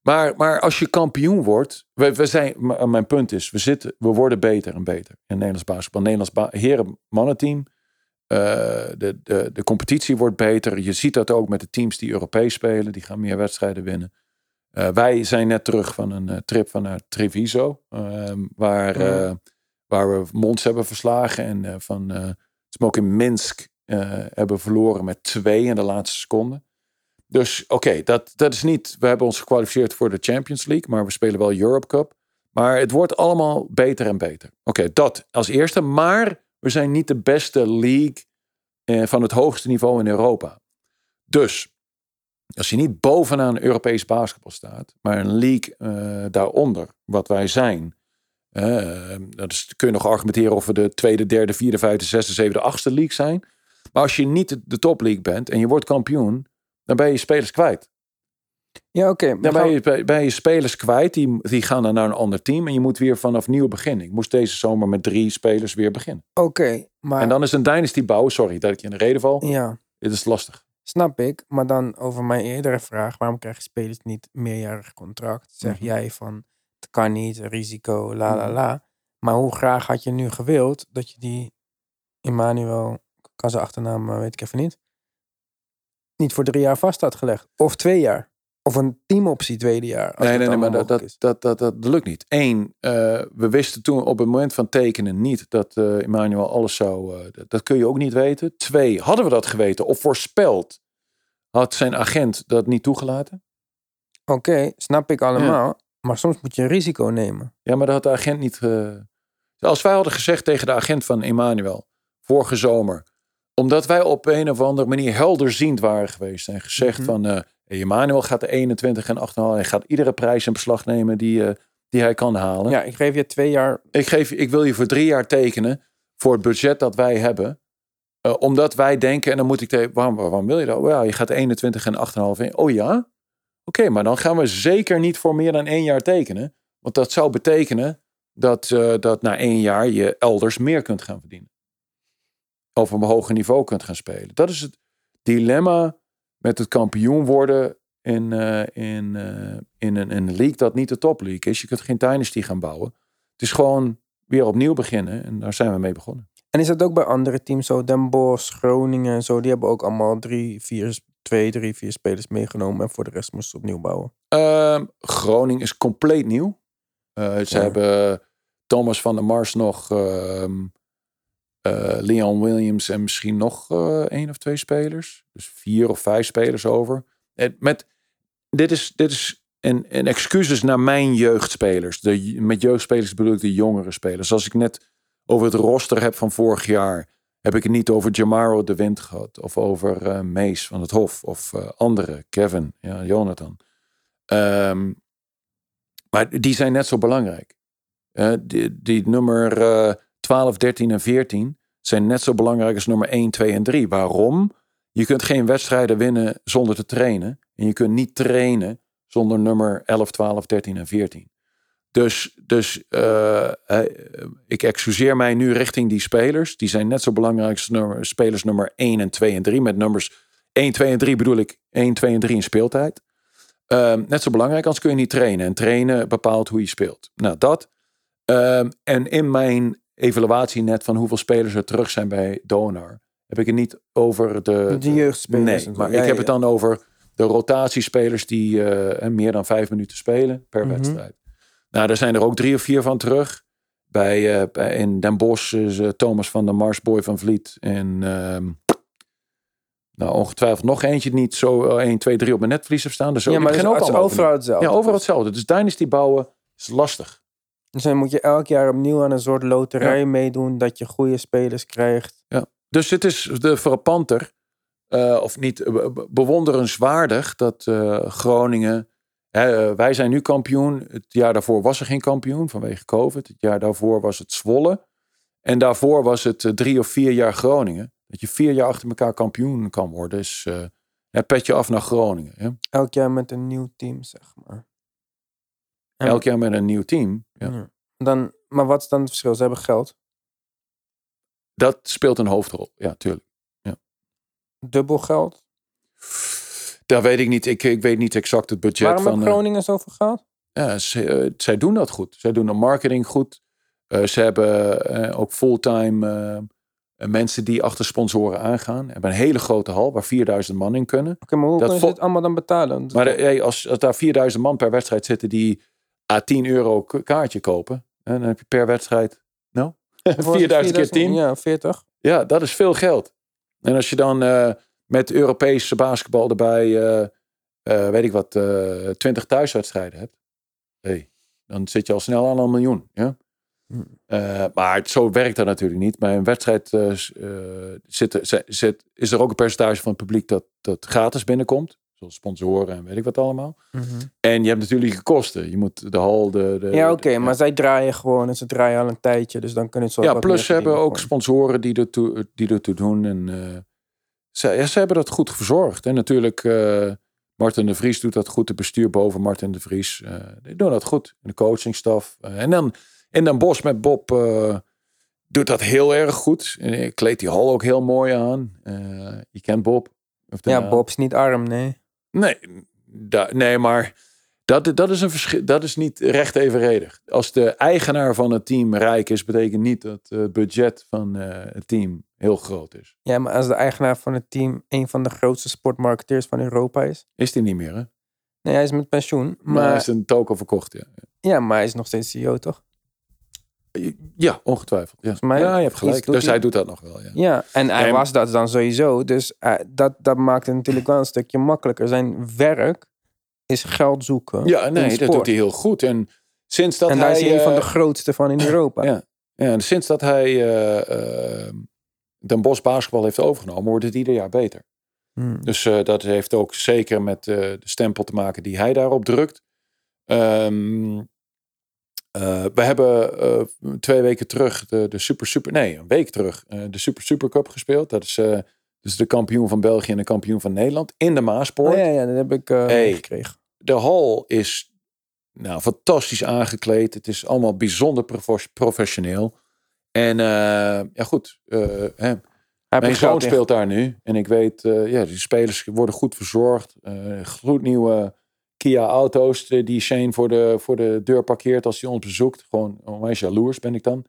Maar, maar als je kampioen wordt, we, we zijn, mijn punt is, we, zitten, we worden beter en beter in Nederlands basketbal. Nederlands ba heren mannenteam. de, de, de competitie wordt beter. Je ziet dat ook met de teams die Europees spelen. Die gaan meer wedstrijden winnen. Eh, wij zijn net terug van een eh, trip van naar Treviso. ehm, waar, Ja. eh, waar we Mons hebben verslagen. En van Smoke in Minsk hebben verloren met twee in de laatste seconde. Dus oké, dat, dat is niet. We hebben ons gekwalificeerd voor de Champions League, maar we spelen wel Europe Cup. Maar het wordt allemaal beter en beter. Oké, dat als eerste. Maar we zijn niet de beste league eh, van het hoogste niveau in Europa. Dus als je niet bovenaan Europees basketbal staat, maar een league eh, daaronder, wat wij zijn. eh, dat is, kun je nog argumenteren of we de tweede, derde, vierde, vijfde, zesde, zevende, achtste league zijn. Maar als je niet de, de top league bent en je wordt kampioen, dan ben je spelers kwijt. Ja, oké. Dan ben je, ben- ben je spelers kwijt, die, die gaan dan naar een ander team en je moet weer vanaf nieuw beginnen. Ik moest deze zomer met drie spelers weer beginnen. Oké, maar... En dan is een dynasty bouwen, sorry dat ik je in de reden val, Ja, dit is lastig. Snap ik. Maar dan over mijn eerdere vraag. Waarom krijgen spelers niet meerjarig contract? Zeg Mhm. jij van, het kan niet, risico, la la Mhm. la. Maar hoe graag had je nu gewild dat je die Emmanuel, ik kan zijn achternaam, eh, weet ik even niet, niet voor drie jaar vast had gelegd? Of twee jaar? Of een teamoptie tweede jaar? Nee, nee, nee, maar dat, dat, dat, dat, dat lukt niet. Eén, eh, we wisten toen op het moment van tekenen niet dat eh Emmanuel alles zou. eh, dat, dat kun je ook niet weten. Twee, hadden we dat geweten of voorspeld, had zijn agent dat niet toegelaten? Oké, snap ik allemaal. Maar soms moet je een risico nemen. Ja, maar dat had de agent niet. Als wij hadden gezegd tegen de agent van Emmanuel vorige zomer, omdat wij op een of andere manier helderziend waren geweest en gezegd Mhm. van Emmanuel gaat de 21 en 8 halen, hij gaat iedere prijs in beslag nemen die, eh, die hij kan halen. Ja, ik geef je twee jaar. Ik, geef, je- ik wil je voor drie jaar tekenen voor het budget dat wij hebben. Eh, omdat wij denken, en dan moet ik tegen, waarom, waarom wil je dat? Oh ja, je gaat 21 en 8,5 in. Oh ja? Oké, maar dan gaan we zeker niet voor meer dan één jaar tekenen. Want dat zou betekenen dat, eh, dat na één jaar je elders meer kunt gaan verdienen. Of op een hoger niveau kunt gaan spelen. Dat is het dilemma met het kampioen worden in, eh, in, eh, in, een, in een league dat niet de top league is. Je kunt geen dynasty gaan bouwen. Het is gewoon weer opnieuw beginnen. En daar zijn we mee begonnen. En is dat ook bij andere teams zo? Den Bosch, Groningen en zo. Die hebben ook allemaal drie, vier, twee, drie, vier spelers meegenomen. En voor de rest moesten ze opnieuw bouwen. Ehm, Groningen is compleet nieuw. Eh, ze Ja. hebben Thomas van der Mars nog. ehm, eh, Leon Williams en misschien nog eh één of twee spelers. Dus vier of vijf spelers over. En met, dit is, dit is een, een excuses naar mijn jeugdspelers. De, met jeugdspelers bedoel ik de jongere spelers. Als ik net over het roster heb van vorig jaar, heb ik het niet over Jamaro de Wind gehad. Of over eh Mees van het Hof. Of andere, Kevin, ja, Jonathan. Ehm, maar die zijn net zo belangrijk. Eh, die, die nummer 12, 13 en 14 zijn net zo belangrijk als nummer 1, 2 en 3. Waarom? Je kunt geen wedstrijden winnen zonder te trainen. En je kunt niet trainen zonder nummer 11, 12, 13 en 14. Dus, dus eh, eh, ik excuseer mij nu richting die spelers. Die zijn net zo belangrijk als spelers nummer 1 en 2 en 3. Met nummers 1, 2 en 3 bedoel ik 1, 2 en 3 in speeltijd. Ehm, net zo belangrijk, anders kun je niet trainen. En trainen bepaalt hoe je speelt. Nou, dat. Ehm, en in mijn evaluatie net van hoeveel spelers er terug zijn bij Donar, heb ik het niet over de. De jeugdspelers Nee, maar Ja, ik heb ja, het dan over de rotatiespelers die eh, meer dan vijf minuten spelen per Mhm. wedstrijd. Nou, er zijn er ook drie of vier van terug. Bij, eh, bij in Den Bosch is eh, Thomas van der Mars, Boy van Vliet. En ehm, nou, ongetwijfeld nog eentje niet zo eh, 1, 2, 3 op mijn netvlies heeft staan. Dus Ja, ook, maar het is, ook overal hetzelfde. Ja, overal hetzelfde. Dus Dynasty bouwen is lastig. Dus dan moet je elk jaar opnieuw aan een soort loterij meedoen dat je goede spelers krijgt. Dus het is de frappanter, eh, of niet eh, be- bewonderenswaardig, dat eh, Groningen. hè, wij zijn nu kampioen. Het jaar daarvoor was er geen kampioen vanwege COVID. Het jaar daarvoor was het Zwolle. En daarvoor was het drie of vier jaar Groningen. Dat je vier jaar achter elkaar kampioen kan worden, hè, petje af naar Groningen. Hè? Elk jaar met een nieuw team, zeg maar. Elk jaar met een nieuw team. Ja. Ja. Dan, maar wat is dan het verschil? Ze hebben geld. Dat speelt een hoofdrol. Ja, tuurlijk. Dubbel geld. Dat weet ik niet. Ik, ik weet niet exact het budget Waarom van. heeft eh, Groningen zoveel geld? Ja, ze, eh, zij doen dat goed. Zij doen de marketing goed. Eh, ze hebben ook fulltime mensen die achter sponsoren aangaan. Ze hebben een hele grote hal waar 4000 man in kunnen. Oké, maar hoe dat kunnen ze dit allemaal dan betalen? Maar hey, als, als daar 4000 man per wedstrijd zitten die à 10 euro kaartje kopen. hè, dan heb je per wedstrijd, nou, 4000 keer 10. Ja, 40. Ja, dat is veel geld. En als je dan eh, met Europese basketbal erbij, eh, eh, weet ik wat, eh 20 thuiswedstrijden hebt. Hey, dan zit je al snel aan een miljoen. Ja? Hm. Eh, maar het- zo werkt dat natuurlijk niet. Bij een wedstrijd er- zit- zit- is er ook een percentage van het publiek dat, dat gratis binnenkomt. Sponsoren en weet ik wat allemaal. En je hebt natuurlijk kosten. Je moet de hal, de... de Ja, oké, de- maar zij draaien gewoon en ze draaien al een tijdje, dus dan kunnen ze ja, plus ze hebben ook gewoon. sponsoren die ertoe, die ertoe doen. En eh, ze, ja, ze hebben dat goed verzorgd. En natuurlijk, eh Martin de Vries doet dat goed. Het bestuur boven Martin de Vries. eh die doen dat goed. En de coachingstaf. En dan in Den Bos met Bob doet dat heel erg goed. En kleedt die hal ook heel mooi aan. Eh, je kent Bob. Of de Ja? Bob is niet arm, nee. Nee, da- nee maar dat, dat, is een verschil, dat is niet recht evenredig. Als de eigenaar van het team rijk is, betekent niet dat het budget van eh, het team heel groot is. Ja, maar als de eigenaar van het team een van de grootste sportmarketeers van Europa is. Is die niet meer, hè? Nee, hij is met pensioen. Maar Maar, hij is een token verkocht, ja. ja, maar hij is nog steeds CEO, toch? Ja, ongetwijfeld. Ja, mij ja je hebt gelijk. Dus hij- hij doet dat nog wel, ja. Ja, en hij En- was dat dan sowieso. Dus eh, dat, dat maakt het natuurlijk wel een stukje makkelijker. Zijn werk is geld zoeken. Ja, nee, dat doet hij heel goed. En sinds dat en hij... daar is hij een van eh, de grootste van in Europa. Ja. Ja, en sinds dat hij eh, Den Bosch basketbal heeft overgenomen, wordt het ieder jaar beter. Hmm. Dus dat heeft ook zeker met de stempel te maken die hij daarop drukt. Ehm, eh, we hebben eh, twee weken terug de, de Super Super, nee, een week terug eh, de Super Super Cup gespeeld. Dat is dus de kampioen van België en de kampioen van Nederland in de Maaspoort. Oh, ja, ja, dat heb ik Hey. gekregen. De hal is nou, fantastisch aangekleed. Het is allemaal bijzonder prof- professioneel. En ja, goed. hè, mijn zoon speelt daar nu. En ik weet, ja, die spelers worden goed verzorgd. Eh gloednieuwe Kia auto's eh, die Shane voor de, voor de deur parkeert als hij ons bezoekt. Gewoon onwijs jaloers ben ik dan.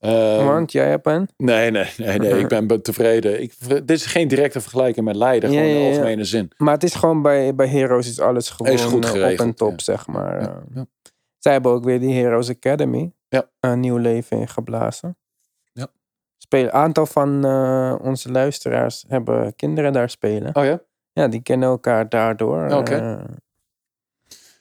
Eh, Want jij hebt een. nee, nee, nee, nee. ik ben be- tevreden. Ik, dit is geen directe vergelijking met Leiden. Ja, gewoon in de ja. algemene zin. Maar het is gewoon bij, bij Heroes is alles gewoon Is goed eh, op geregeld, en top, zeg maar. Zij hebben ook weer die Heroes Academy. Ja. een nieuw leven in geblazen. Ja. Een aantal van eh, onze luisteraars hebben kinderen daar spelen. Oh ja? Ja, die kennen elkaar daardoor. Oké.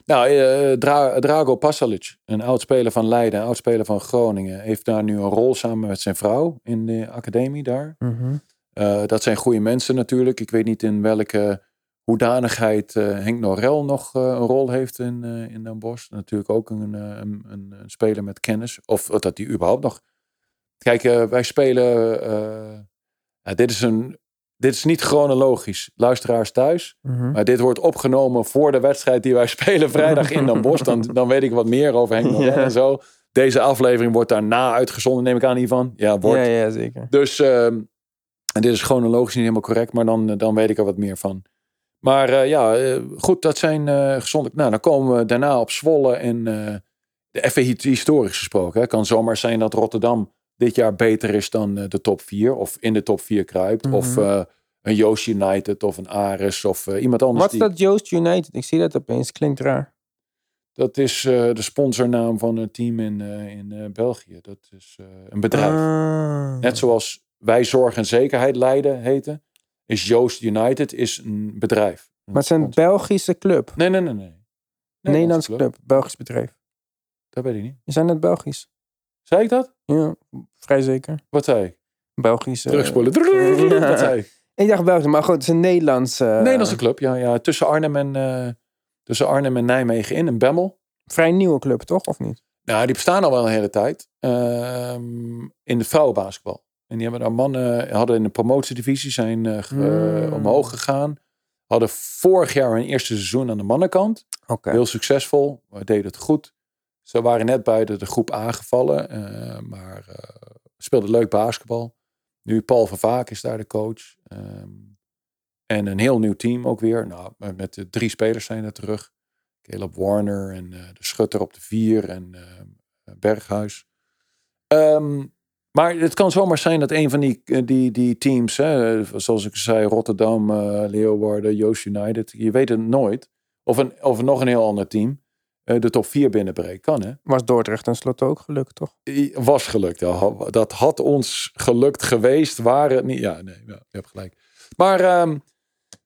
Nou, eh, Dra- Drago Pasalic, een oud-speler van Leiden, een oud-speler van Groningen, heeft daar nu een rol samen met zijn vrouw in de academie daar. mhm. Eh, dat zijn goede mensen natuurlijk. Ik weet niet in welke hoedanigheid eh, Henk Norel nog eh, een rol heeft in, eh in Den Bosch. Natuurlijk ook een, eh, een, een, een speler met kennis. Of dat hij überhaupt nog... Kijk, eh, wij spelen... eh, dit, is een, dit is niet chronologisch. Luisteraars thuis. Mhm. Maar dit wordt opgenomen voor de wedstrijd die wij spelen vrijdag in Den Bosch. Dan, dan weet ik wat meer over Henk Ja. en zo. Deze aflevering wordt daarna uitgezonden, neem ik aan hiervan. Ja, wordt. Ja, ja, zeker. Dus, ehm, en dit is chronologisch niet helemaal correct, maar dan, eh, dan weet ik er wat meer van. Maar eh, ja, eh, goed, dat zijn eh gezonde. Nou, dan komen we daarna op Zwolle en eh, even hi- historisch gesproken. Het kan zomaar zijn dat Rotterdam dit jaar beter is dan eh, de top 4 of in de top 4 kruipt. Of Mhm. eh, een Joost United of een Ares of eh, iemand anders. Wat is die- dat Joost United? Ik zie dat opeens. Klinkt raar. Dat is de sponsornaam van een team in, in België. Dat is een bedrijf. Ah. Net zoals wij Zorg en Zekerheid Leiden heten, is Joost United is een bedrijf. Maar het is een Belgische club. Nee, nee, nee. nee. Nederlandse club. Belgisch bedrijf. Dat weet ik niet. Zijn net Belgisch. Zei ik dat? Ja, vrij zeker. Wat zei ik? Belgisch. eh, Terugspoelen. ja. Wat zei ik? Ik dacht Belgisch, maar goed, het is een Nederlandse. eh, Nederlandse club, ja. ja tussen, Arnhem en, eh, tussen Arnhem en Nijmegen in, een Bemmel. Vrij nieuwe club, toch? Of niet? Nou, die bestaan al wel een hele tijd. Ehm, in de vrouwenbasketbal. En die hebben daar mannen, hadden in de promotiedivisie zijn eh, ge- Mm. omhoog gegaan. Hadden vorig jaar hun eerste seizoen aan de mannenkant. Oké. Heel succesvol. We deden het goed. Ze waren net buiten de groep aangevallen. eh, maar eh, speelden leuk basketbal. Nu Paul van Vaak is daar de coach. Ehm, en een heel nieuw team ook weer. Nou, met- de drie spelers zijn er terug. Caleb Warner en eh, de Schutter op de vier en Berghuis. Ehm, maar het kan zomaar zijn dat een van die, die, teams, hè, zoals ik zei, Rotterdam, Leeuwarden, Joost United, je weet het nooit. Of, een, of nog een heel ander team de top 4 binnenbreekt. Kan hè? Was Dordrecht tenslotte ook gelukt, toch? Was gelukt. Ja, Dat had ons gelukt geweest, waren het niet. Ja, nee, ja, je hebt gelijk. Maar ehm,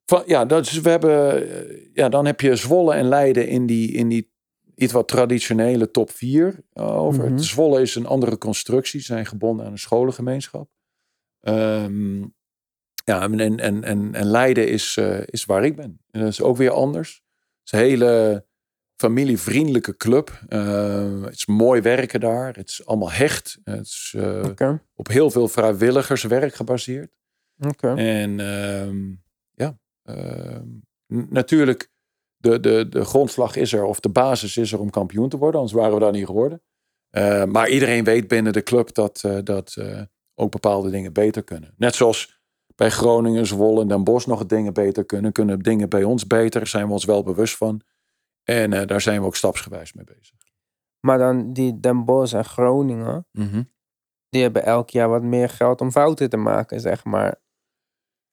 van, ja, dat is, we hebben, eh, ja, dan heb je Zwolle en Leiden in die, in die iets wat traditionele top 4 over. Mhm. Zwolle is een andere constructie, zijn gebonden aan een scholengemeenschap. Ehm, ja, en, en, en, en Leiden is, eh, is waar ik ben. En dat is ook weer anders. Het is een hele familievriendelijke club. Eh, het is mooi werken daar. Het is allemaal hecht. Het is eh, op heel veel vrijwilligerswerk gebaseerd. En ehm, ja, ehm, natuurlijk, de, de, de grondslag is er, of de basis is er om kampioen te worden, anders waren we daar niet geworden. Eh, maar iedereen weet binnen de club dat, dat ook bepaalde dingen beter kunnen. Net zoals bij Groningen, Zwolle en Den Bosch nog dingen beter kunnen, kunnen dingen bij ons beter, zijn we ons wel bewust van. En eh, daar zijn we ook stapsgewijs mee bezig. Maar dan die Den Bosch en Groningen, die hebben elk jaar wat meer geld om fouten te maken, zeg maar.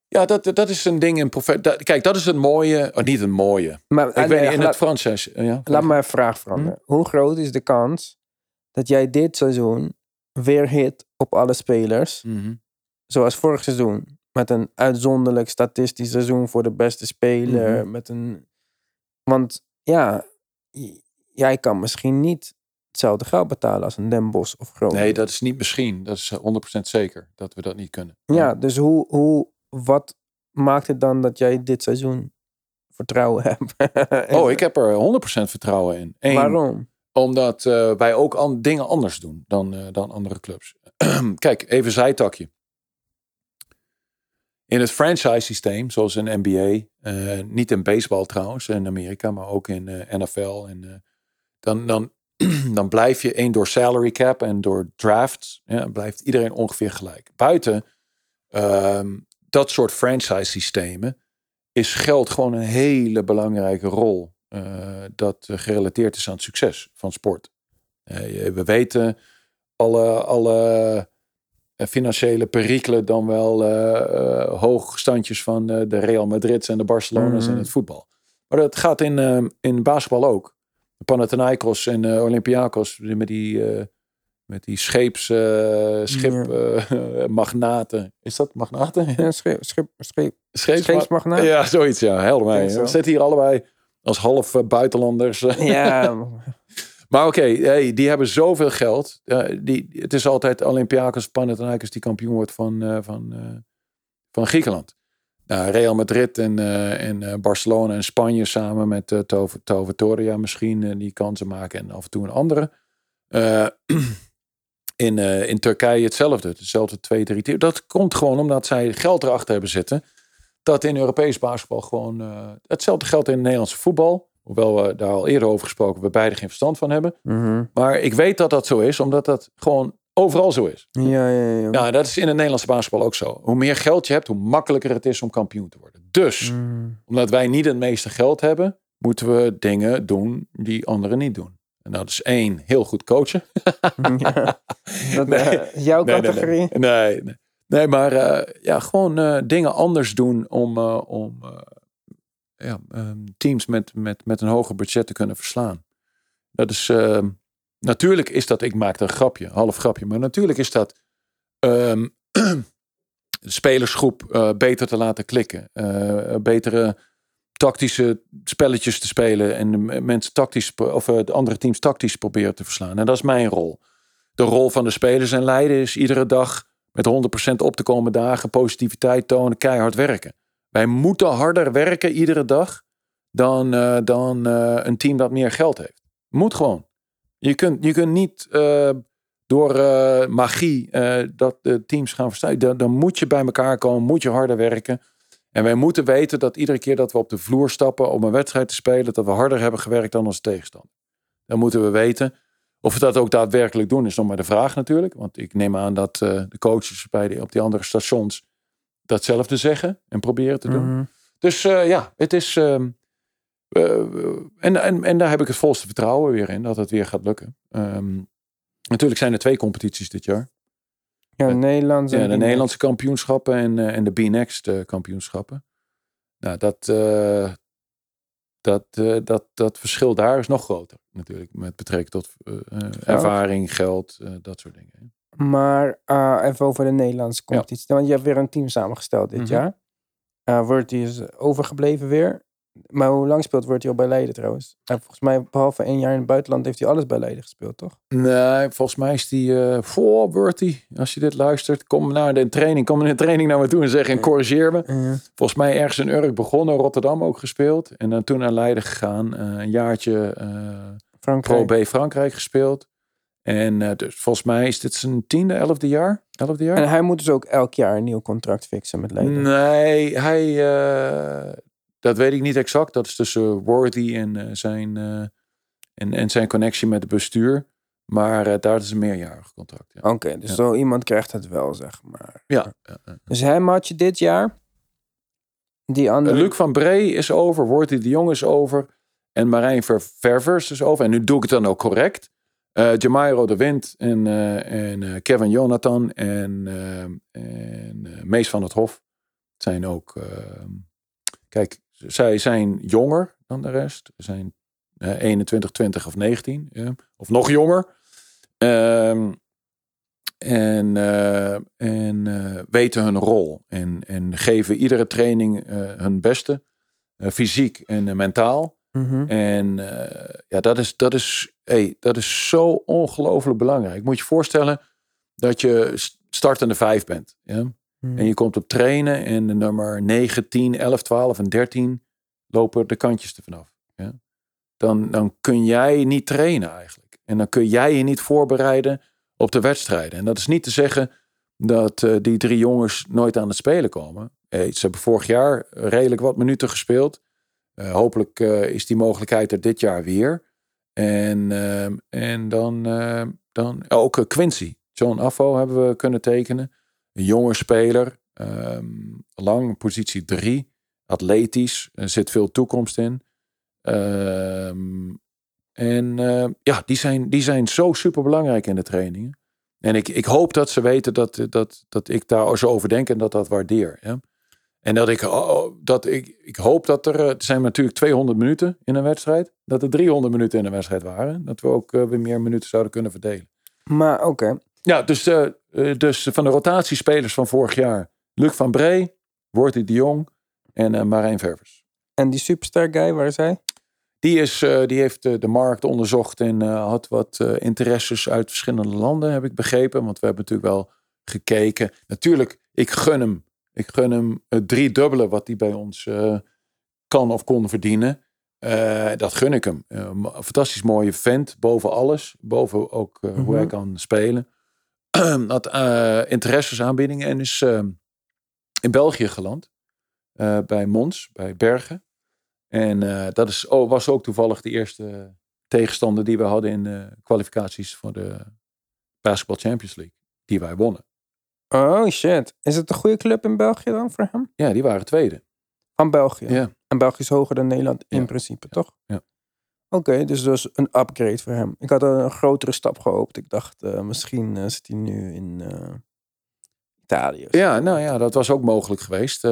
Ja, dat, dat is een ding in profe- dat- Kijk, dat is het mooie. Oh, niet het mooie. Maar Ik weet niet, in laat- het Franses. Ja, Laat me een vraag veranderen. Hoe groot is de kans dat jij dit seizoen weer hit op alle spelers, Mhm. zoals vorig seizoen, met een uitzonderlijk statistisch seizoen voor de beste speler, Mhm. met een... Want ja, jij kan misschien niet hetzelfde geld betalen als een Den Bosch of Groningen. Nee, dat is niet misschien. Dat is eh, 100% zeker dat we dat niet kunnen. Ja, dus hoe, hoe, wat maakt het dan dat jij dit seizoen vertrouwen hebt? Oh, ik heb er 100% vertrouwen in. Eén, Waarom? Omdat eh, wij ook an- dingen anders doen dan, eh, dan andere clubs. Kijk, even zijtakje. In het franchise systeem, zoals in NBA, eh, niet in baseball trouwens, in Amerika, maar ook in eh, NFL. En, eh, dan, dan, dan blijf je één door salary cap en door drafts, ja, blijft iedereen ongeveer gelijk. Buiten ehm, dat soort franchise systemen is geld gewoon een hele belangrijke rol dat gerelateerd is aan het succes van sport. We weten alle, alle financiële perikelen dan wel eh, eh, hoogstandjes van eh, de Real Madrid's en de Barcelona's Mhm. en het voetbal. Maar dat gaat in, eh, in basketbal ook. De Panathinaikos en eh, Olympiakos met die, eh, met die scheeps, eh, schip, eh, magnaten. Is dat magnaten? Ja, schip, schip, scheepsmagnaat. Ja, zoiets, ja. Helder mij. We zitten hier allebei als half eh, buitenlanders. Ja, Maar oké, hey, die hebben zoveel geld. Die, het is altijd Olympiakos, Panathinaikos die kampioen wordt van, eh, van, eh, van Griekenland. Nou, Real Madrid en, eh, en Barcelona en Spanje samen met uh, Tove, Tove Toria misschien die kansen maken. En af en toe een andere. In, in Turkije hetzelfde. Hetzelfde twee, drie teams. Dat komt gewoon omdat zij geld erachter hebben zitten. Dat in Europees basketbal gewoon... hetzelfde geldt in het Nederlandse voetbal. Hoewel we daar al eerder over gesproken. We beide geen verstand van hebben. Mhm. Maar ik weet dat dat zo is. Omdat dat gewoon overal zo is. ja, ja, ja. Ja, dat is in het Nederlandse basketbal ook zo. Hoe meer geld je hebt, hoe makkelijker het is om kampioen te worden. Dus, Mhm. omdat wij niet het meeste geld hebben, moeten we dingen doen die anderen niet doen. En dat is één, heel goed coachen. Ja. Dat, Nee. eh, jouw Nee, categorie? Nee, nee, nee. Nee, maar eh, ja, gewoon eh, dingen anders doen om, om ja, ehm, teams met, met, met een hoger budget te kunnen verslaan. Dat is, ehm, natuurlijk is dat, ik maak een grapje, half grapje, maar natuurlijk is dat ehm, de spelersgroep eh, beter te laten klikken. eh, betere tactische spelletjes te spelen en de mensen tactisch, of eh, de andere teams tactisch proberen te verslaan. En dat is mijn rol. De rol van de spelers en leiden is iedere dag met 100% op te komen dagen, positiviteit tonen, keihard werken. Wij moeten harder werken iedere dag dan, eh, dan eh, een team dat meer geld heeft. Moet gewoon. Je kunt, je kunt niet eh, door magie dat de teams gaan verstaan. Dan, dan moet je bij elkaar komen, moet je harder werken. En wij moeten weten dat iedere keer dat we op de vloer stappen om een wedstrijd te spelen, dat we harder hebben gewerkt dan onze tegenstander. Dan moeten we weten. Of we dat ook daadwerkelijk doen, is nog maar de vraag natuurlijk. Want ik neem aan dat de coaches bij die, op die andere stations datzelfde zeggen en proberen te doen. Mhm. Dus eh, ja, het is. ehm, eh, en, en, en daar heb ik het volste vertrouwen weer in dat het weer gaat lukken. Ehm, natuurlijk zijn er twee competities dit jaar. Ja, Ja, Nederlands en Ja, de Nederlandse kampioenschappen en, eh, en de B-Next kampioenschappen. Nou, dat, dat, dat, dat verschil daar is nog groter natuurlijk. Met betrekking tot ervaring, geld, dat soort dingen. Maar eh, even over de Nederlandse competitie. Want je hebt weer een team samengesteld dit Mhm. jaar. Uh, Word is overgebleven weer. Maar hoe lang speelt Word al bij Leiden trouwens? En volgens mij, behalve één jaar in het buitenland, heeft hij alles bij Leiden gespeeld, toch? Nee, volgens mij is die eh voor Bertie. Als je dit luistert, kom naar de training. Kom in de training naar me toe en zeg en corrigeer me. Volgens mij ergens in Urk begonnen, Rotterdam ook gespeeld. En dan toen naar Leiden gegaan. eh, een jaartje eh, Pro. B Frankrijk gespeeld. En eh, dus volgens mij is dit zijn tiende, elfde jaar. Elfde jaar? En hij moet dus ook elk jaar een nieuw contract fixen met Leiden. Nee, hij, eh, dat weet ik niet exact. Dat is tussen Worthy en, eh, zijn, eh, en, en zijn connectie met het bestuur. Maar eh, daar is een meerjarig contract. Ja. Oké, dus Ja. zo iemand krijgt het wel, zeg maar. Ja. Dus hem had je dit jaar. Die andere. Eh, Luc van Bree is over, Worthy de Jong is over. En Marijn Ver Ververs is over. En nu doe ik het dan ook correct. Eh Jamairo de Wind en, eh, en eh, Kevin Jonathan en, en Mees van het Hof zijn ook. eh, kijk, zij zijn jonger dan de rest. Ze zijn eh, 21, 20 of 19. ja. Of nog jonger. Ehm, en en weten hun rol. En, en geven iedere training hun beste. fysiek en mentaal. Mhm. En ja, dat is, dat, is, hey, dat is zo ongelooflijk belangrijk. Moet je voorstellen dat je startende vijf bent. Ja? Mhm. En je komt op trainen en de nummer 9, 10, 11, 12 en 13 lopen de kantjes er vanaf. Ja? Dan, dan kun jij niet trainen eigenlijk. En dan kun jij je niet voorbereiden op de wedstrijden. En dat is niet te zeggen dat eh, die drie jongens nooit aan het spelen komen. Hey, ze hebben vorig jaar redelijk wat minuten gespeeld. Eh, hopelijk eh, is die mogelijkheid er dit jaar weer. En, ehm, en dan, ehm, dan ook eh, Quincy. John Affo hebben we kunnen tekenen. Een jonge speler. ehm, lang, positie drie. Atletisch. Er zit veel toekomst in. En eh, ja, die zijn, die zijn zo super belangrijk in de trainingen. En ik, ik hoop dat ze weten dat, dat, dat ik daar zo over denk en dat dat waardeer. Ja? En dat ik, oh, dat ik, ik hoop dat er, eh, er zijn natuurlijk 200 minuten in een wedstrijd, dat er 300 minuten in een wedstrijd waren. Dat we ook eh, weer meer minuten zouden kunnen verdelen. Maar oké. Ja, dus, uh, dus van de rotatiespelers van vorig jaar. Luc van Bree, Worthy de Jong en uh, Marijn Ververs. En die superstar guy, waar is hij? Die, is, die heeft de markt onderzocht en had wat interesses uit verschillende landen, heb ik begrepen. Want we hebben natuurlijk wel gekeken. Natuurlijk, ik gun hem. Ik gun hem het driedubbele wat hij bij ons kan of kon verdienen. dat gun ik hem. een fantastisch mooie vent, boven alles. Boven ook mm -hmm. hoe hij kan spelen. had interesses aanbiedingen en is in België geland. Uh, bij Mons, bij Bergen. En uh, dat is, oh, was ook toevallig de eerste tegenstander die we hadden in de kwalificaties voor de Basketball Champions League. Die wij wonnen. Oh shit. Is het een goede club in België dan voor hem? Ja, die waren tweede. Van België? Ja. En België is hoger dan Nederland in Ja. principe, toch? Ja. Oké, dus dat is een upgrade voor hem. Ik had een grotere stap gehoopt. Ik dacht, eh, misschien eh, zit hij nu in eh, Italië. Ja, nou ja, dat was ook mogelijk geweest.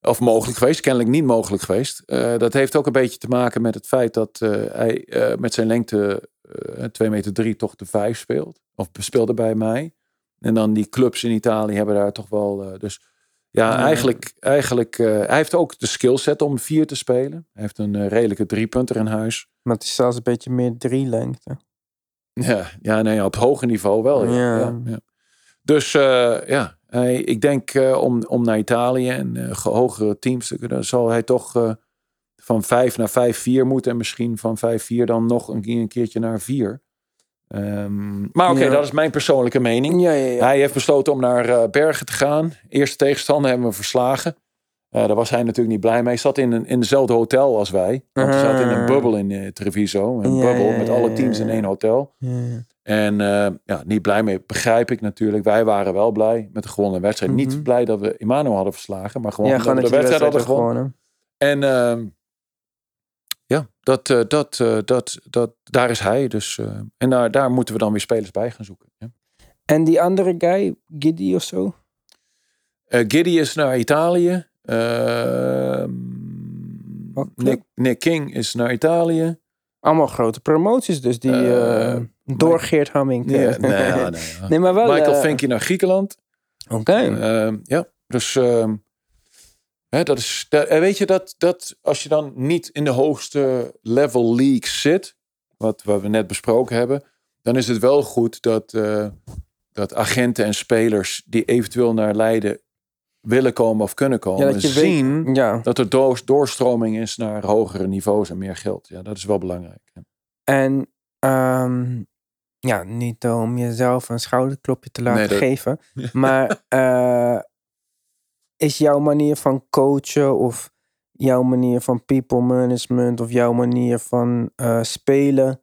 Of mogelijk geweest, kennelijk niet mogelijk geweest. Dat heeft ook een beetje te maken met het feit dat hij met zijn lengte eh 2 meter 3 toch de 5 speelt. Of speelde bij mij. En dan die clubs in Italië hebben daar toch wel. eh, dus ja, Ja. eigenlijk. eigenlijk eh, hij heeft ook de skillset om 4 te spelen. Hij heeft een eh, redelijke driepunter in huis. Maar het is zelfs een beetje meer drie lengte. Ja, ja nee, op hoger niveau wel. Ja. Ja. Ja. Dus ja, hij, ik denk om, om naar Italië en ge- hogere teams te kunnen, zal hij toch van 5 naar 5-4 moeten. En misschien van 5-4 dan nog een, een keertje naar 4. Ehm, maar oké, Ja. dat is mijn persoonlijke mening. Ja, ja, ja. Hij heeft besloten om naar eh, Bergen te gaan. Eerste tegenstander hebben we verslagen. Eh, daar was hij natuurlijk niet blij mee. Hij zat in, een, in dezelfde hotel als wij. Want hij zat in een Ah. bubbel in eh, Treviso. Een bubbel met alle teams in één hotel. En ja, niet blij mee, begrijp ik natuurlijk. Wij waren wel blij met de gewonnen wedstrijd. Mhm. Niet blij dat we Imano hadden verslagen, maar gewoon dat we de wedstrijd hadden gewonnen. gewonnen. En ehm, ja, dat, eh, dat, eh, dat, dat, daar is hij. Dus, eh, en daar, daar moeten we dan weer spelers bij gaan zoeken. Ja. En die andere guy, Giddy of zo? Giddy is naar Italië. Ehm, club? Nick, Nick King is naar Italië. Allemaal grote promoties, dus die door Geert Hamming. Nee, nee, nee, maar wel. Michael Finky naar Griekenland. Oké. Ehm, ja, dus dat is, da- en weet je dat, dat als je dan niet in de hoogste level league zit, wat, wat we net besproken hebben, dan is het wel goed dat, eh, dat agenten en spelers die eventueel naar Leiden willen komen of kunnen komen, Ja, dat je weet- zien Ja. dat er door, doorstroming is naar hogere niveaus en meer geld. Ja, dat is wel belangrijk. En ehm, ja, niet om jezelf een schouderklopje te laten Nee, dat- geven. Maar eh, is jouw manier van coachen of jouw manier van people management of jouw manier van eh, spelen,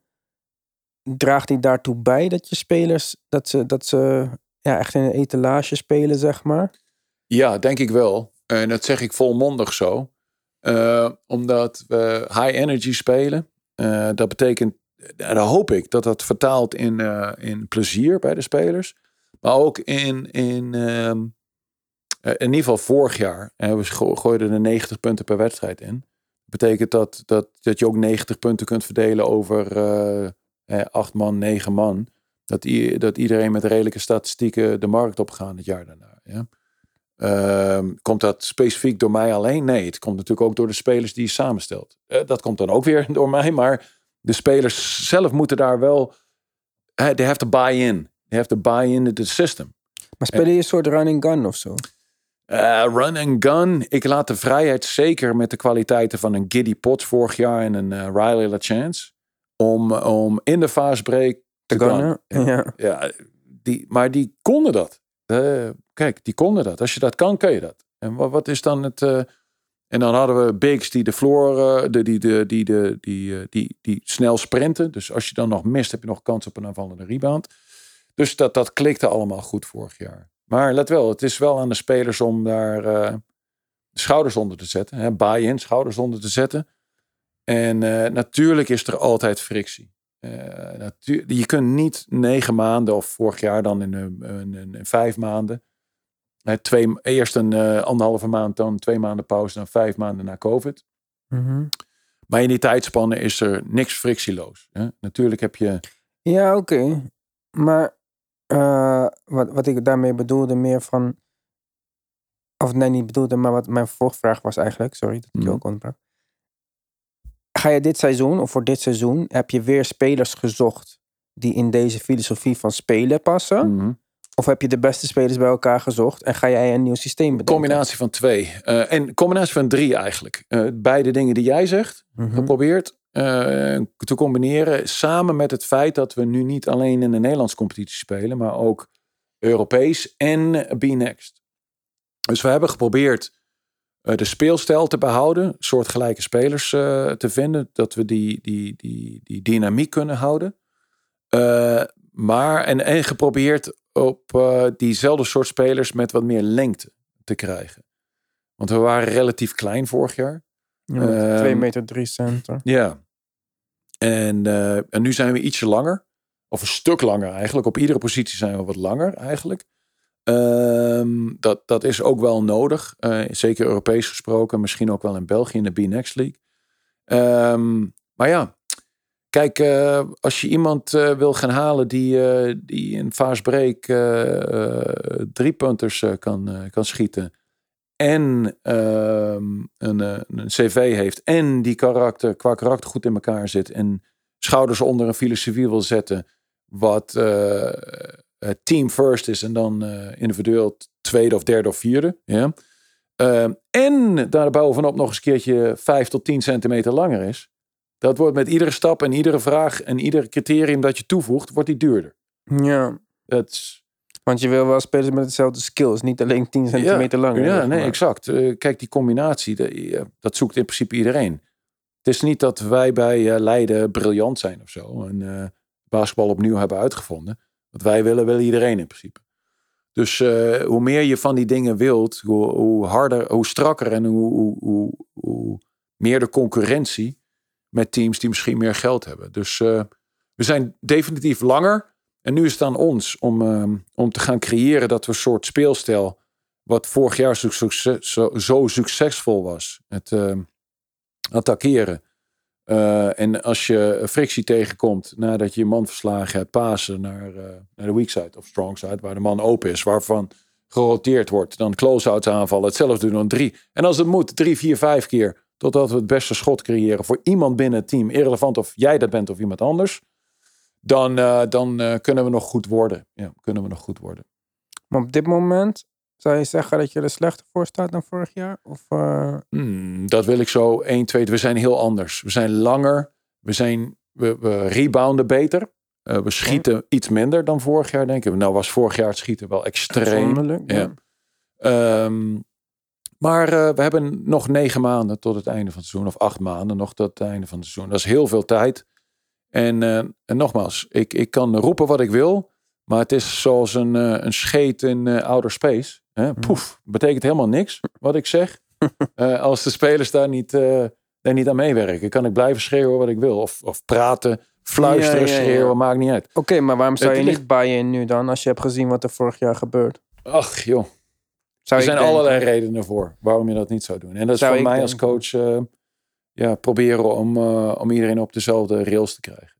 draagt die daartoe bij dat je spelers, dat ze, dat ze ja, echt in een etalage spelen, zeg maar? Ja, denk ik wel. En dat zeg ik volmondig zo. Eh, omdat we high energy spelen. Eh, dat betekent, en dan hoop ik dat dat vertaalt in, in plezier bij de spelers. Maar ook in, in, ehm, eh, in ieder geval vorig jaar. eh, we go- gooiden er 90 punten per wedstrijd in. Betekent dat, dat, dat je ook 90 punten kunt verdelen over eh, eh, acht man, negen man. Dat, dat iedereen met redelijke statistieken de markt opgaan het jaar daarna. Ja? Ehm, komt dat specifiek door mij alleen? Nee, het komt natuurlijk ook door de spelers die je samenstelt. Eh, dat komt dan ook weer door mij, maar de spelers zelf moeten daar wel. eh, They have to buy in. They have to buy in the system. Maar spelen je een soort running gun of zo? Eh, run and gun. Ik laat de vrijheid zeker met de kwaliteiten van een Giddy Potts vorig jaar en een eh, Riley LaChance. Om, om in de fastbreak Te te gunnen? gunnen. Ja. Ja, die, maar die konden dat. Eh, kijk, die konden dat. Als je dat kan, kun je dat. En wat, wat is dan het... en dan hadden we bigs die de floor, de, die, de, die, de, die, die, die snel sprinten. Dus als je dan nog mist, heb je nog kans op een aanvallende rebound. Dus dat, dat klikte allemaal goed vorig jaar. Maar let wel, het is wel aan de spelers om daar eh, de schouders onder te zetten. Hè, buy-in, schouders onder te zetten. En eh, natuurlijk is er altijd frictie. Natu- je kunt niet negen maanden of vorig jaar dan in, een, in, in- in vijf maanden. twee, eerst een anderhalve maand, dan twee maanden pauze, dan vijf maanden na COVID. Mhm. Maar in die tijdspannen is er niks frictieloos. Hè? Natuurlijk heb je Ja, oké. Maar eh, wat, wat ik daarmee bedoelde, meer van. Of nee, niet bedoelde, maar wat mijn volgvraag was eigenlijk. Sorry dat ik je Mhm. ook onderbrak. Ga je dit seizoen, of voor dit seizoen, heb je weer spelers gezocht die in deze filosofie van spelen passen? Mhm. Of heb je de beste spelers bij elkaar gezocht en ga jij een nieuw systeem bedenken? Combinatie van twee. Eh, en combinatie van drie eigenlijk. Eh, beide dingen die jij zegt, Mhm. geprobeerd eh, te combineren. Samen met het feit dat we nu niet alleen in de Nederlandse competitie spelen, maar ook Europees en B-Next. Dus we hebben geprobeerd eh, de speelstijl te behouden, soortgelijke spelers eh, te vinden, dat we die, die, die, die dynamiek kunnen houden. Maar en, en geprobeerd op diezelfde soort spelers met wat meer lengte te krijgen. Want we waren relatief klein vorig jaar. Ja, Ehm, 2 meter 3 center. Ja. En, eh, en nu zijn we ietsje langer. Of een stuk langer eigenlijk. Op iedere positie zijn we wat langer eigenlijk. Ehm, dat, dat is ook wel nodig. eh, zeker Europees gesproken. Misschien ook wel in België in de B-Next League. Ehm, maar ja. Kijk, eh, als je iemand wil gaan halen die, eh, die in fast break drie punters kan, kan schieten. En ehm, een, eh, een cv heeft. En die karakter, qua karakter goed in elkaar zit. En schouders onder een filosofie wil zetten. Wat eh, team first is. En dan eh, individueel tweede of derde of vierde. Ja. Ehm, en daarbovenop nog eens een keertje 5 tot 10 centimeter langer is. Dat wordt met iedere stap en iedere vraag en ieder criterium dat je toevoegt, wordt die duurder. Ja, Dat is, want je wil wel spelers met hetzelfde skills. Niet alleen 10 centimeter langer. Ja, nee, maar. exact. Eh, kijk, die combinatie, de- ja, dat zoekt in principe iedereen. Het is niet dat wij bij eh, Leiden briljant zijn of zo. En eh, basketbal opnieuw hebben uitgevonden. Wat wij willen, wil iedereen in principe. Dus hoe meer je van die dingen wilt, hoe, hoe harder, hoe strakker en hoe, hoe, hoe, hoe meer de concurrentie met teams die misschien meer geld hebben. Dus we zijn definitief langer. En nu is het aan ons om, ehm, om te gaan creëren dat we een soort speelstijl wat vorig jaar zo, succes- zo, zo succesvol was. Het ehm, attackeren. Eh, en als je frictie tegenkomt nadat je je man verslagen hebt, pasen naar, eh, naar de weak side of strong side, waar de man open is, waarvan geroteerd wordt, dan close-outs aanvallen, hetzelfde doen dan drie. En als het moet, drie, vier, vijf keer, totdat we het beste schot creëren voor iemand binnen het team, irrelevant of jij dat bent of iemand anders, dan, eh, dan eh, kunnen we nog goed worden. Ja, kunnen we nog goed worden. Maar op dit moment zou je zeggen dat je er slechter voor staat dan vorig jaar? Of, eh, Hmm, dat wil ik zo 1, 2. We zijn heel anders. We zijn langer. We, zijn, we, we rebounden beter. We schieten iets minder dan vorig jaar, denk ik. Nou was vorig jaar het schieten wel extreem. Ja. Ehm, maar we hebben nog negen maanden tot het einde van het seizoen. Of acht maanden nog tot het einde van het seizoen. Dat is heel veel tijd. En, eh, en nogmaals, ik, ik kan roepen wat ik wil. Maar het is zoals een, eh, een scheet in eh, outer space. Hè? Poef, betekent helemaal niks wat ik zeg. Als de spelers daar niet, daar niet aan meewerken. Kan ik blijven schreeuwen wat ik wil. Of, of praten, fluisteren, Ja, ja, ja. schreeuwen, maakt niet uit. Oké, maar waarom zou Het je ligt- niet buy-in nu dan, als je hebt gezien wat er vorig jaar gebeurt? Ach joh, Zou er zijn denken. allerlei redenen voor waarom je dat niet zou doen. En dat is Zou voor ik mij als coach ja, proberen om, eh, om iedereen op dezelfde rails te krijgen.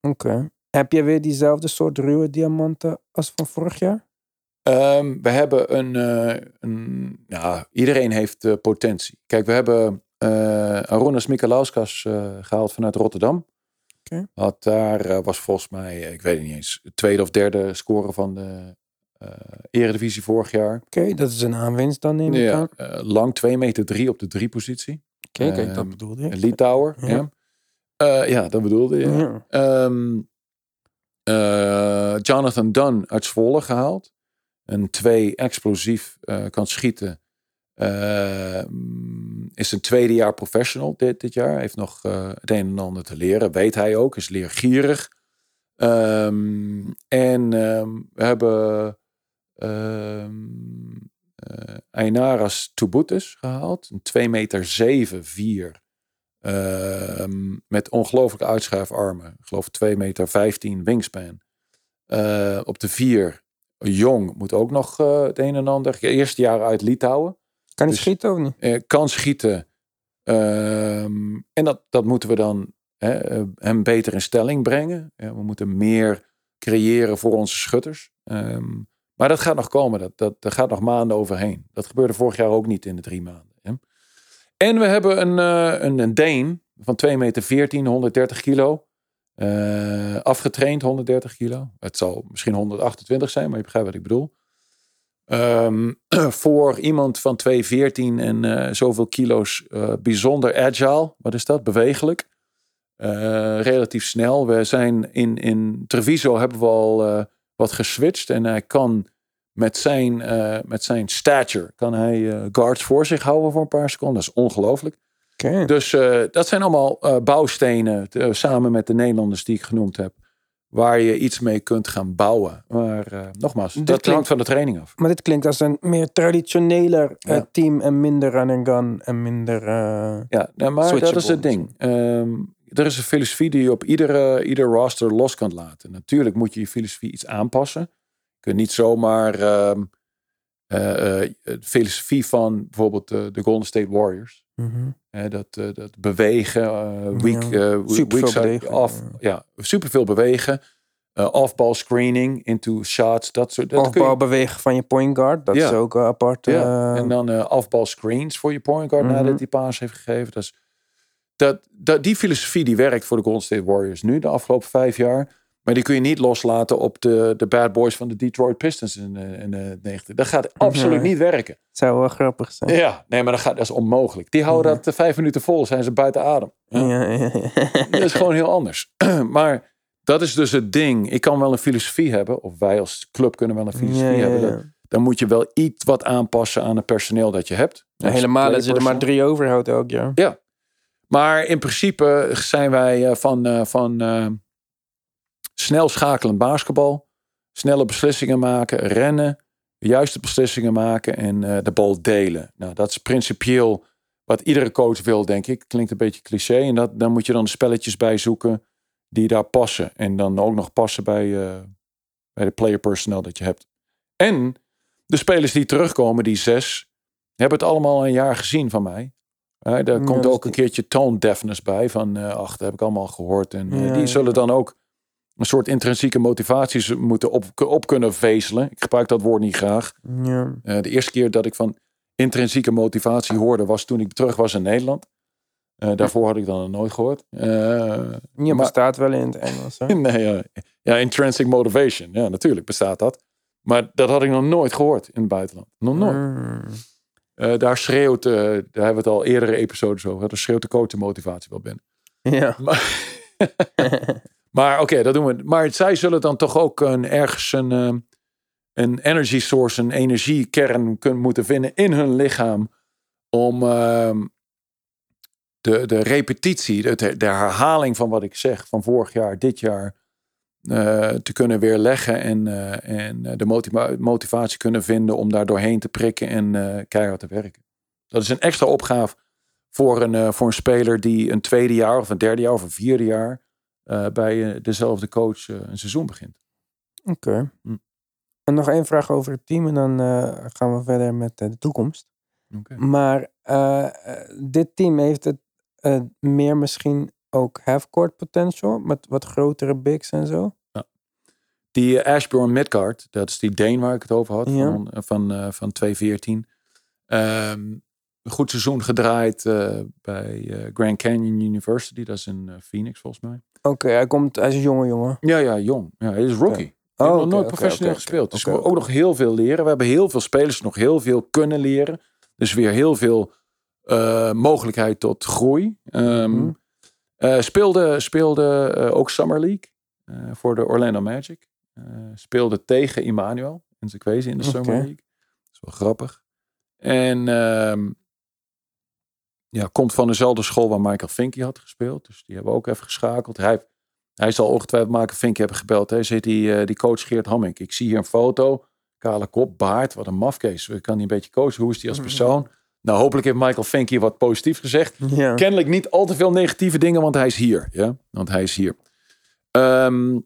Oké. Heb je weer diezelfde soort ruwe diamanten als van vorig jaar? Ehm, we hebben een, eh, een nou, iedereen heeft eh, potentie. Kijk, we hebben eh Arunas Mikalauskas eh, gehaald vanuit Rotterdam. Oké. Had daar was volgens mij, ik weet het niet eens, de tweede of derde score van de Eredivisie vorig jaar. Oké, dat is een aanwinst dan neem ik Ja, aan. lang 2 meter 3 op de drie positie. Kijk, dat ehm, bedoelde ik. Een Litouwer. Ja. Ja. Eh, ja, dat bedoelde je. Ehm, eh, Jonathan Dunn uit Zwolle gehaald. Een twee explosief eh, kan schieten. Ehm, is een tweede jaar professional dit, dit jaar. Heeft nog eh, het een en ander te leren. Weet hij ook. Is leergierig. Ehm, en we hebben eh, Ainaras Tubutis gehaald. Een 2 meter 7, 4. Ehm, met ongelooflijke uitschuifarmen. Ik geloof 2 meter 15 wingspan. Eh, op de 4. Jong moet ook nog eh, het een en ander. Eerste jaar uit Litouwen. Kan hij dus- schieten of niet? Eh, kan schieten. Ehm, en dat, dat moeten we dan hè, eh, hem beter in stelling brengen. Ja, we moeten meer creëren voor onze schutters. Ehm, maar dat gaat nog komen. Dat, dat, dat gaat nog maanden overheen. Dat gebeurde vorig jaar ook niet in de drie maanden. Hè. En we hebben een, uh, een, een Deen van 2 meter 14, 130 kilo. Uh, afgetraind 130 kilo. Het zal misschien 128 zijn, maar je begrijpt wat ik bedoel. Um, voor iemand van 2,14 en uh, zoveel kilo's bijzonder agile. Wat is dat? Bewegelijk. relatief snel. We zijn in, in Treviso hebben we al wat geswitcht. En hij kan met zijn, met zijn stature kan hij guards voor zich houden voor een paar seconden. Dat is ongelooflijk. Okay. Dus uh, dat zijn allemaal bouwstenen, samen met de Nederlanders die ik genoemd heb, waar je iets mee kunt gaan bouwen. Maar nogmaals, dit dat klinkt, hangt van de training af. Maar dit klinkt als een meer traditioneler ja. team en minder run and gun en minder. ja, nou, maar dat is het ding. Um, er is een filosofie die je op iedere, ieder roster los kan laten. Natuurlijk moet je je filosofie iets aanpassen. Je kunt niet zomaar um, de filosofie van bijvoorbeeld de Golden State Warriors. Mm -hmm. Uh, dat, dat bewegen, week, ja, super weak veel bewegen. Off, ja, superveel bewegen. Off-ball screening into shots. Dat soort. Dat Off-ball bewegen van je point guard. Dat ja. is ook apart. Ja. En dan off-ball screens voor je point guard Mhm. nadat hij paas heeft gegeven. Dat is, dat, dat, die filosofie die werkt voor de Golden State Warriors nu de afgelopen vijf jaar. Maar die kun je niet loslaten op de, de bad boys van de Detroit Pistons in, de- in de 90. Dat gaat absoluut Nee. niet werken. Zou wel grappig zijn. Ja, nee, maar dat, gaat, dat is onmogelijk. Die houden Ja. dat eh, vijf minuten vol, zijn ze buiten adem. Ja. Ja, ja, ja. Dat is gewoon heel anders. maar dat is dus het ding. Ik kan wel een filosofie hebben, of wij als club kunnen wel een filosofie Ja, ja, hebben. ja. Dat, dan moet je wel iets wat aanpassen aan het personeel dat je hebt. Ja, helemaal als je er maar drie overhoudt elk jaar. Ja. Maar in principe zijn wij eh, van, eh, van eh, snel schakelend basketbal, snelle beslissingen maken, rennen, de juiste beslissingen maken en de bal delen. Nou, dat is principieel wat iedere coach wil, denk ik. Klinkt een beetje cliché. En dat, dan moet je dan spelletjes bij zoeken die daar passen. En dan ook nog passen bij, eh, bij de player personnel dat je hebt. En de spelers die terugkomen, die zes, hebben het allemaal een jaar gezien van mij. Hè, daar komt ook een keertje tone deafness bij. Van, eh ach, dat heb ik allemaal gehoord. En eh, Ja, die zullen ja. dan ook een soort intrinsieke motivaties moeten op, op kunnen vezelen. Ik gebruik dat woord niet graag. Ja. Eh, de eerste keer dat ik van intrinsieke motivatie hoorde, was toen ik terug was in Nederland. Daarvoor had ik dan nog nooit gehoord. Eh, Ja, maar- bestaat wel in het Engels. Hè? nee, ja, intrinsic motivation. Ja, natuurlijk bestaat dat. Maar dat had ik nog nooit gehoord in het buitenland. Nog nooit. Mm. Eh, daar schreeuwt, eh, daar hebben we het al eerdere episodes over. Daar schreeuwt de coach de motivatie wel binnen. Ja. Maar, maar oké, dat doen we. Maar zij zullen dan toch ook een, ergens een, eh, een energy source, een energiekern kunnen moeten vinden in hun lichaam. Om ehm, de, de repetitie, de, de herhaling van wat ik zeg van vorig jaar, dit jaar, eh, te kunnen weerleggen. En, eh, en de motiva- motivatie kunnen vinden om daar doorheen te prikken en eh, keihard te werken. Dat is een extra opgave voor een, eh, voor een speler die een tweede jaar of een derde jaar of een vierde jaar eh, bij eh, dezelfde coach eh, een seizoen begint. Oké. Hm. En nog één vraag over het team en dan eh, gaan we verder met eh, de toekomst. Maar eh, eh, dit team heeft het eh, meer misschien ook half-court potential met wat grotere bigs en zo. Die eh, Ashbourne Midgard, dat is die Deen waar ik het over had, Ja. van, van, eh, van 214. Ehm, een goed seizoen gedraaid eh, bij eh, Grand Canyon University, dat is in eh, Phoenix volgens mij. Oké, hij komt, hij is een jonge jongen. Ja, ja, jong. Ja, hij is rookie. Oh, nog nooit professioneel gespeeld. Dus we ook nog heel veel leren. We hebben heel veel spelers nog heel veel kunnen leren. Dus weer heel veel eh, mogelijkheid tot groei. Mhm. Eh, speelde speelde eh, ook Summer League eh, voor de Orlando Magic. Speelde tegen Emmanuel en Zekwezi in de Summer. League. Dat is wel grappig. En ehm, ja, komt van dezelfde school waar Michael Finke had gespeeld. Dus die hebben we ook even geschakeld. Hij, hij zal ongetwijfeld Michael Finke hebben gebeld. Hij zit die, die coach Geert Hamming. Ik zie hier een foto. Kale kop, baard. Wat een mafkees. Ik kan die een beetje coachen. Hoe is die als persoon? Nou, hopelijk heeft Michael Finke wat positief gezegd. Ja. Kennelijk niet al te veel negatieve dingen, want hij is hier. Ja? Want hij is hier. Ehm,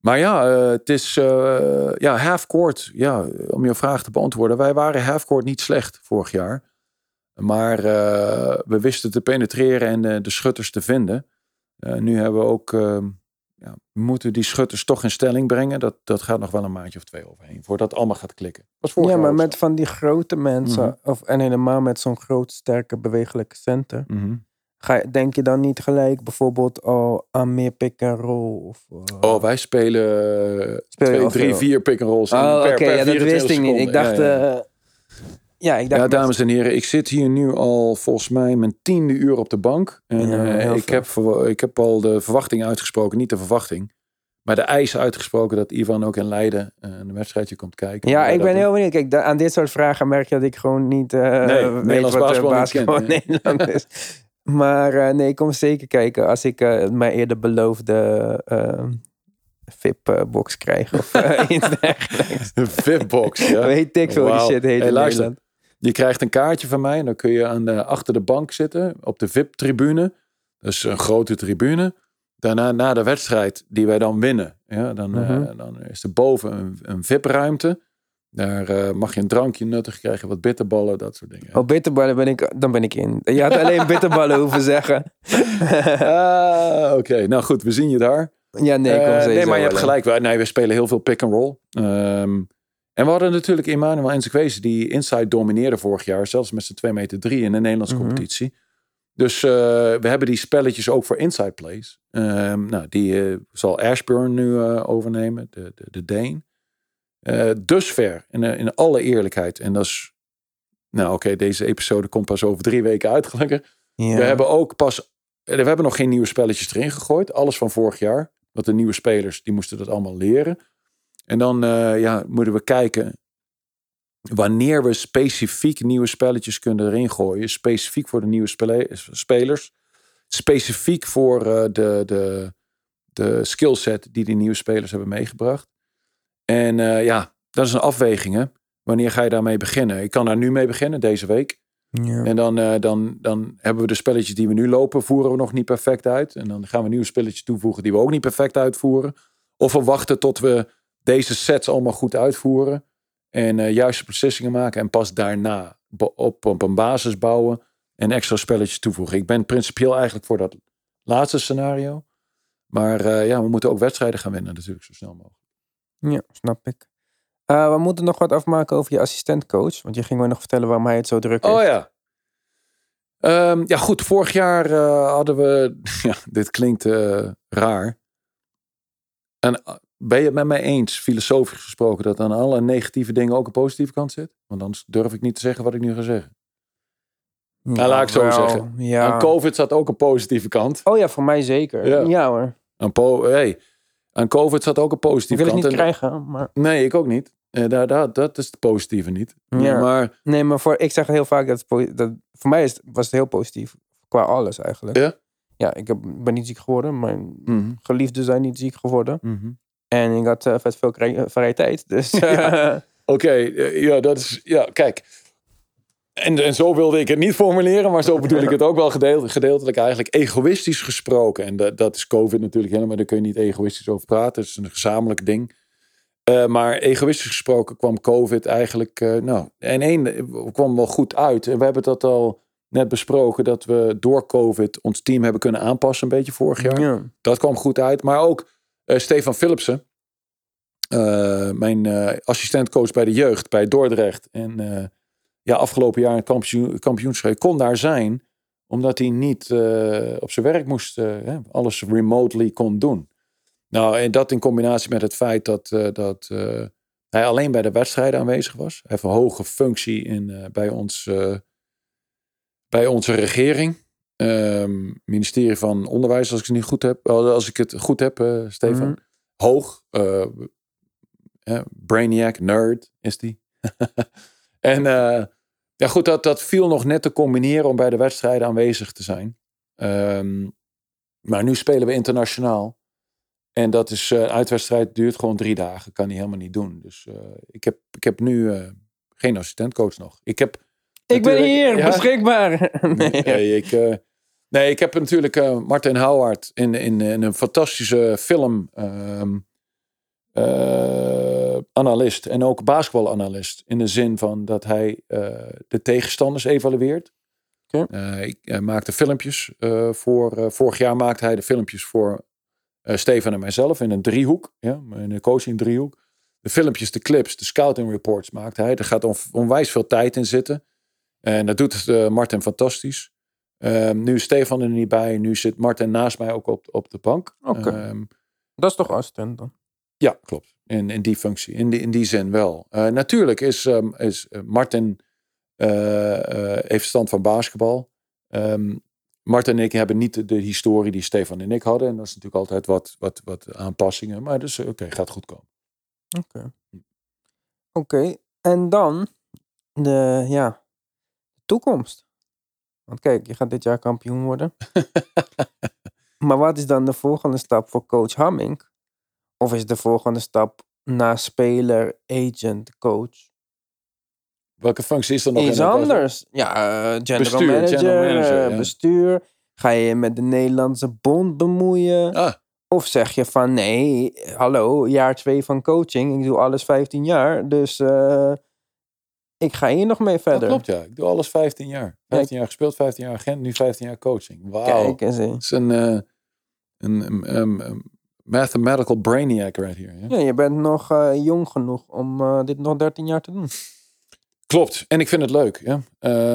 maar ja, eh, het is eh, ja, half-court. Ja, om je vraag te beantwoorden. Wij waren half-court niet slecht vorig jaar. Maar uh, we wisten te penetreren en de, schutters te vinden. Uh, nu hebben we ook, ja, we moeten die schutters toch in stelling brengen. Dat, dat gaat nog wel een maandje of twee overheen, voordat het allemaal gaat klikken. ja, maar met van die grote mensen, mm -hmm. of, en helemaal met zo'n groot, sterke, bewegelijke center. Mm -hmm. Ga, denk je dan niet gelijk bijvoorbeeld al aan meer pick and roll? Of, uh... Oh, wij spelen Speel twee, drie, vier pick and rolls. Oh, oké, okay, ja, dat wist ik niet. Ik dacht, ja, ja. Uh, ja, ik dacht ja dames en heren, ik zit hier nu al volgens mij mijn tiende uur op de bank. En ja, uh, ik, heb, ik heb al de verwachting uitgesproken, niet de verwachting. Maar de eis uitgesproken dat Ivan ook in Leiden een wedstrijdje komt kijken. Ja, ik ben heel benieuwd. Kijk, aan dit soort vragen merk je dat ik gewoon niet uh, nee, weet wat basketbal, basketbal in Nederland is. Maar nee, ik kom zeker kijken als ik mijn eerder beloofde VIP-box krijg of iets dergelijks. Een VIP-box, ja. Weet ik veel wow. die shit heet hey, in luister, Nederland. Je krijgt een kaartje van mij en dan kun je aan de, achter de bank zitten op de VIP-tribune. Dus een grote tribune. Daarna, na de wedstrijd die wij dan winnen, ja, dan, mm -hmm. dan is er boven een, een VIP-ruimte. Daar uh, mag je een drankje nuttig krijgen, wat bitterballen, dat soort dingen. Oh, bitterballen ben ik, dan ben ik in. Je had alleen bitterballen hoeven zeggen. ah, Oké, okay. nou goed, we zien je daar. Ja, nee, kom uh, Nee, maar je hebt gelijk. Nee, we spelen heel veel pick and roll. Um, en we hadden natuurlijk Emmanuel Enzekwezen die inside domineerde vorig jaar. Zelfs met zijn 2 meter 3 in de Nederlandse mm -hmm. competitie. Dus uh, we hebben die spelletjes ook voor inside plays. Um, nou, die zal Ashburn nu overnemen, de, de, de Dane. Uh, dusver, in, in alle eerlijkheid. En dat is, nou oké, okay, deze episode komt pas over drie weken uit gelukkig. We hebben ook pas, we hebben nog geen nieuwe spelletjes erin gegooid. Alles van vorig jaar. Want de nieuwe spelers, die moesten dat allemaal leren. En dan uh, ja, moeten we kijken wanneer we specifiek nieuwe spelletjes kunnen erin gooien. Specifiek voor de nieuwe spelers. Specifiek voor uh, de, de, de skillset die die nieuwe spelers hebben meegebracht. En uh, ja, dat is een afweging. Hè? Wanneer ga je daarmee beginnen? Ik kan daar nu mee beginnen, deze week. Ja. En dan, uh, dan, dan hebben we de spelletjes die we nu lopen, voeren we nog niet perfect uit. En dan gaan we nieuwe spelletjes toevoegen die we ook niet perfect uitvoeren. Of we wachten tot we deze sets allemaal goed uitvoeren. En uh, juiste beslissingen maken. En pas daarna op, op een basis bouwen. En extra spelletjes toevoegen. Ik ben principieel eigenlijk voor dat laatste scenario. Maar uh, ja, we moeten ook wedstrijden gaan winnen natuurlijk zo snel mogelijk. Ja, snap ik. Uh, we moeten nog wat afmaken over je assistentcoach. Want je ging me nog vertellen waarom hij het zo druk heeft. Oh ja. Um, ja, goed. Vorig jaar uh, hadden we. Ja, dit klinkt uh, raar. En ben je het met mij eens, filosofisch gesproken, dat aan alle negatieve dingen ook een positieve kant zit? Want anders durf ik niet te zeggen wat ik nu ga zeggen. Nou, nou laat ik zo wel, zeggen. Ja. Aan COVID zat ook een positieve kant. Oh ja, voor mij zeker. Ja, ja hoor. Aan po hey, aan COVID zat ook een positieve wil kant. Wil het niet krijgen, maar... Nee, ik ook niet. Uh, daar, daar, dat is het positieve niet. Ja. Maar... Nee, maar voor, ik zeg heel vaak dat, het, dat voor mij is, was het heel positief. Qua alles eigenlijk. Ja? Ja, ik heb, ben niet ziek geworden. Mijn mm -hmm. geliefden zijn niet ziek geworden. Mm -hmm. En ik had uh, vet veel vrije tijd. Dus, ja. Oké, okay. ja, dat is... Ja, kijk. En, en zo wilde ik het niet formuleren, maar zo bedoel ik het ook wel gedeeltelijk, gedeeltelijk eigenlijk egoïstisch gesproken. En dat, dat is COVID natuurlijk helemaal, daar kun je niet egoïstisch over praten. Het is een gezamenlijk ding. Uh, maar egoïstisch gesproken kwam COVID eigenlijk, uh, nou, en één kwam wel goed uit. En we hebben dat al net besproken, dat we door COVID ons team hebben kunnen aanpassen, een beetje vorig jaar. Ja. Dat kwam goed uit. Maar ook Stefan Philipsen, mijn assistentcoach bij de jeugd, bij Dordrecht. En ja, afgelopen jaar een kampioen, kampioenschap kon daar zijn, omdat hij niet op zijn werk moest, alles remotely kon doen. Nou, en dat in combinatie met het feit dat, dat hij alleen bij de wedstrijden aanwezig was. Hij heeft een hoge functie in, bij, ons, bij onze regering. Um, ministerie van Onderwijs, als ik het niet goed heb. Als ik het goed heb, Stefan. Mm -hmm. Hoog. brainiac, nerd is die. en ja, goed, dat, dat viel nog net te combineren om bij de wedstrijden aanwezig te zijn. Um, maar nu spelen we internationaal. En dat is, uh, uitwedstrijd duurt gewoon drie dagen. Kan hij helemaal niet doen. Dus uh, ik, heb, ik heb nu uh, geen assistentcoach nog. Ik heb. Ik ben hier, ja, beschikbaar. nee, nee, ik, nee, ik heb natuurlijk Martin Howard in, in, in, een fantastische film. Um, analist en ook basketbalanalist. In de zin van dat hij uh, de tegenstanders evalueert. Uh, ik uh, maakte filmpjes uh, voor. vorig jaar maakte hij de filmpjes voor Stefan en mijzelf in een driehoek. Ja, in een coaching driehoek. De filmpjes, de clips, de scouting reports maakte hij. Er gaat on, onwijs veel tijd in zitten. En dat doet Martin fantastisch. Um, nu is Stefan er niet bij. Nu zit Martin naast mij ook op, op de bank. Oké. Okay. Um, dat is toch assistent dan? Ja, klopt. In, in die functie. In die, in die zin wel. natuurlijk is, um, is Martin uh, heeft verstand van basketbal. Martin en ik hebben niet de, historie die Stefan en ik hadden. En dat is natuurlijk altijd wat, wat, wat aanpassingen. Maar dus oké, okay, gaat goed komen. Oké. Okay. Oké, en dan de ja, toekomst. Want kijk, je gaat dit jaar kampioen worden. maar wat is dan de volgende stap voor coach Hamming? Of is de volgende stap na speler, agent, coach? Welke functie is er nog? Iets anders. Ja, uh, general bestuur, manager, general manager ja. bestuur. Ga je je met de Nederlandse bond bemoeien? Ah. Of zeg je van nee, hallo, jaar twee van coaching. Ik doe alles 15 jaar. Dus uh, ik ga hier nog mee verder. Dat klopt, ja. Ik doe alles 15 jaar. 15 jaar gespeeld, 15 jaar agent, nu 15 jaar coaching. Wauw. Kijk eens Het is een, uh, een, een, mathematical brainiac right here. Ja, ja je bent nog uh, jong genoeg om uh, dit nog 13 jaar te doen. Klopt. En ik vind het leuk. Ja.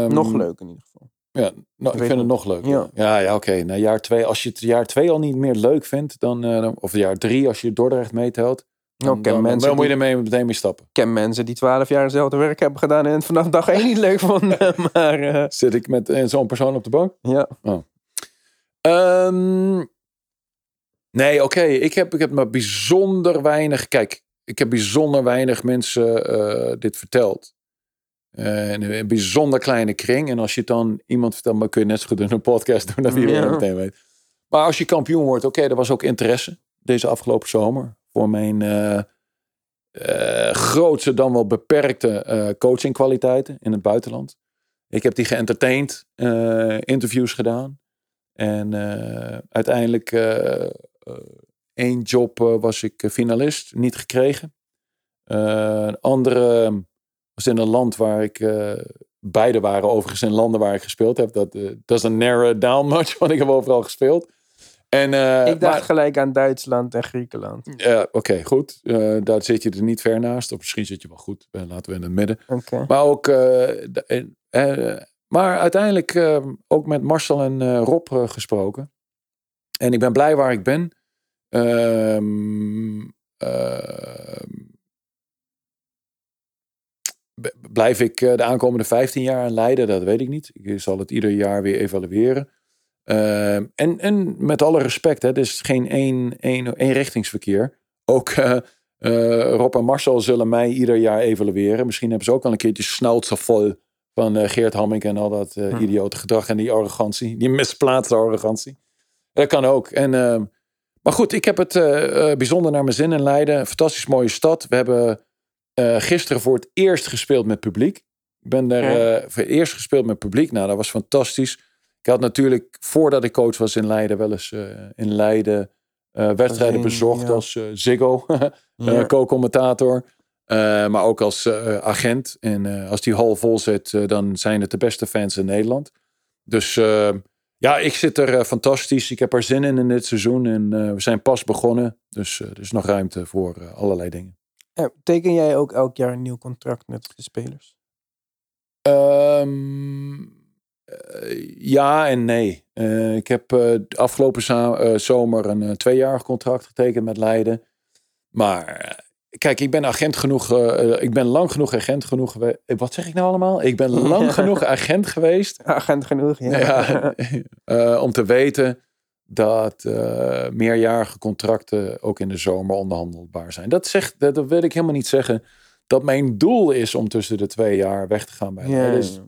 Um, nog leuk in ieder geval. Ja, nou, ik vind het nog leuk. Ja, ja, ja oké. Okay. Na jaar twee, als je het jaar twee al niet meer leuk vindt, dan, uh, of jaar drie, als je Dordrecht meetelt, dan, dan moet je ermee meteen mee stappen. Ik ken mensen die twaalf jaar hetzelfde werk hebben gedaan en het vanaf dag één niet leuk vonden. maar, uh... Zit ik met uh, zo'n persoon op de bank? Ja. Oh. Um, nee, oké. Okay. Ik, heb, ik heb maar bijzonder weinig. Kijk, ik heb bijzonder weinig mensen dit verteld. Uh, een bijzonder kleine kring. En als je dan iemand vertelt, dan kun je net zo goed in een podcast doen, dat iedereen ja. meteen weet. Maar als je kampioen wordt, oké, okay, er was ook interesse deze afgelopen zomer voor mijn uh, uh, grootste dan wel beperkte coachingkwaliteiten in het buitenland. Ik heb die geëntertained, interviews gedaan. En uiteindelijk één job was ik finalist, niet gekregen. een andere was in een land waar ik. Uh, beide waren overigens in landen waar ik gespeeld heb. Dat uh, doesn't narrow down much, want ik heb overal gespeeld. En, uh, ik dacht gelijk aan Duitsland en Griekenland. Ja, oké, okay, goed. daar zit je er niet ver naast. Of misschien zit je wel goed. laten we in het midden. Okay. Maar ook. maar uiteindelijk ook met Marcel en Rob gesproken. En ik ben blij waar ik ben. Ehm, ehm, Blijf ik eh, de aankomende 15 jaar aan leiden? Dat weet ik niet. Ik zal het ieder jaar weer evalueren. Uh, en, en met alle respect, hè, is geen één, één, één richtingsverkeer. Ook uh, uh, Rob en Marcel zullen mij ieder jaar evalueren. Misschien hebben ze ook al een keertje snauwtse vol van Geert Hamming en al dat uh, idiote gedrag en die arrogantie. Die misplaatste arrogantie. Dat kan ook. En, ehm, maar goed, ik heb het bijzonder naar mijn zin in Leiden. Fantastisch mooie stad. We hebben gisteren voor het eerst gespeeld met publiek. Ik ben er ja. uh, voor het eerst gespeeld met publiek. Nou, dat was fantastisch. Ik had natuurlijk, voordat ik coach was in Leiden, wel eens uh, in Leiden wedstrijden bezocht ja. als Ziggo, ja. co-commentator. maar ook als agent. En als die hal vol zit, dan zijn het de beste fans in Nederland. Dus ja, ik zit er fantastisch. Ik heb er zin in in dit seizoen. En we zijn pas begonnen. Dus er is nog ruimte voor allerlei dingen. Teken jij ook elk jaar een nieuw contract met de spelers? Um, ja en nee. Uh, ik heb uh, afgelopen uh, zomer een tweejarig contract getekend met Leiden. Maar kijk, ik ben agent genoeg. ik ben lang genoeg agent genoeg geweest. Wat zeg ik nou allemaal? Ik ben lang genoeg agent geweest. Agent genoeg, ja. ja om te weten dat meerjarige contracten ook in de zomer onderhandelbaar zijn. Dat, zegt, dat, wil ik helemaal niet zeggen dat mijn doel is om tussen de twee jaar weg te gaan bij ja, dus,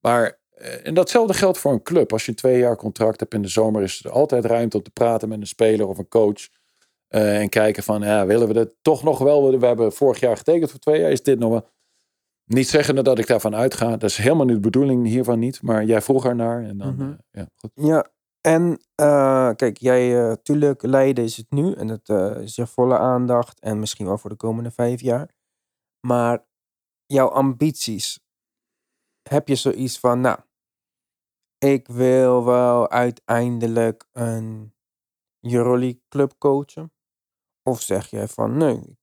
Maar, en datzelfde geldt voor een club. Als je een twee jaar contract hebt in de zomer, is er altijd ruimte om te praten met een speler of een coach. Uh, en kijken van, ja, willen we dat toch nog wel? We hebben vorig jaar getekend voor twee jaar. Is dit nog wel? Niet zeggende dat ik daarvan uitga. Dat is helemaal niet de bedoeling hiervan niet. Maar jij vroeg ernaar. En dan, Mhm. ja, goed. Ja, en uh, kijk, jij, uh, tuurlijk, Leiden is het nu en het uh, is je volle aandacht en misschien wel voor de komende vijf jaar. Maar jouw ambities, heb je zoiets van, nou, ik wil wel uiteindelijk een Euroleague club coachen. Of zeg jij van nee,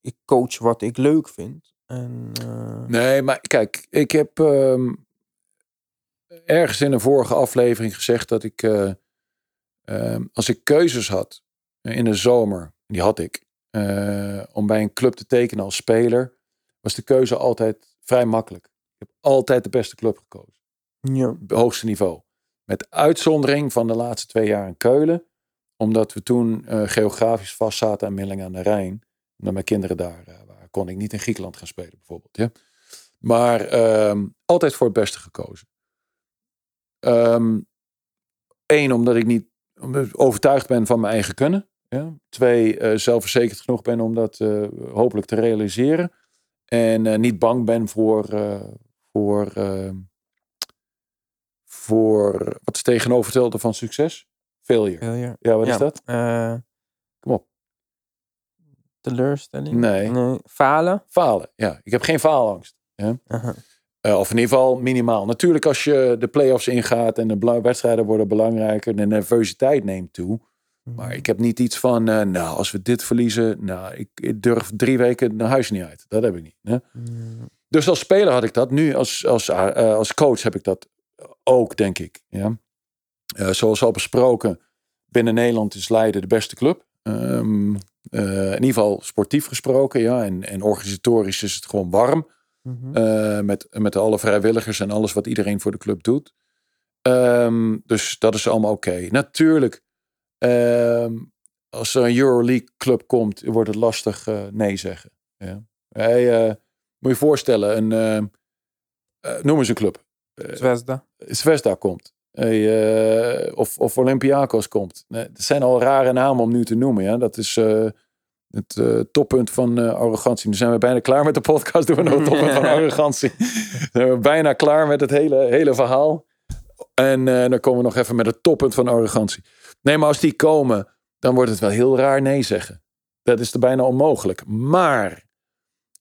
ik coach wat ik leuk vind. En, eh, Nee, maar kijk, ik heb ehm, ergens in een vorige aflevering gezegd dat ik, eh, ehm, als ik keuzes had eh, in de zomer, die had ik, om bij een club te tekenen als speler, was de keuze altijd vrij makkelijk. Ik heb altijd de beste club gekozen, hoogste niveau. Met uitzondering van de laatste twee jaar in Keulen, omdat we toen eh, geografisch vast zaten aan Millingen aan de Rijn. Omdat mijn kinderen daar eh, waren, kon ik niet in Griekenland gaan spelen bijvoorbeeld. Ja? Maar ehm, altijd voor het beste gekozen. Ehm Eén, omdat ik niet overtuigd ben van mijn eigen kunnen. Ja? Twee, eh, zelfverzekerd genoeg ben om dat hopelijk te realiseren. En niet bang ben voor, voor, ehm, voor wat is tegenovergestelde van succes? Failure. Failure. Ja, wat Ja. is dat? Eh, Kom op. teleurstelling? Nee. Falen? Falen. Ja, ik heb geen faalangst. Aha. Eh, of in ieder geval minimaal. Natuurlijk als je de play-offs ingaat en de wedstrijden worden belangrijker, de nervositeit neemt toe. Maar ik heb niet iets van, eh, nou, als we dit verliezen, nou, ik, ik durf drie weken naar huis niet uit. Dat heb ik niet. Hè? Mm, Dus als speler had ik dat. Nu als, als, als coach heb ik dat ook, denk ik. Ja? Eh, zoals al besproken, binnen Nederland is Leiden de beste club. Ehm, eh, in ieder geval sportief gesproken, ja. En, en organisatorisch is het gewoon warm. mhm. Eh, met, met alle vrijwilligers en alles wat iedereen voor de club doet. Ehm, dus dat is allemaal oké. Natuurlijk, ehm, als er een Euroleague club komt, wordt het lastig nee zeggen. Ja. Hey, moet je voorstellen, een, noem eens een club. Zvezda. Zvezda komt. Hey, eh, of, of Olympiakos komt. Nee, dat zijn al rare namen om nu te noemen. Ja? Dat is eh, het eh, toppunt van eh, arrogantie. Nu zijn we bijna klaar met de podcast. Doen we nog het toppunt van arrogantie. Dan zijn we bijna klaar met het hele, hele verhaal. En eh, dan komen we nog even met het toppunt van arrogantie. Nee, maar als die komen, dan wordt het wel heel raar nee zeggen. Dat is er bijna onmogelijk. Maar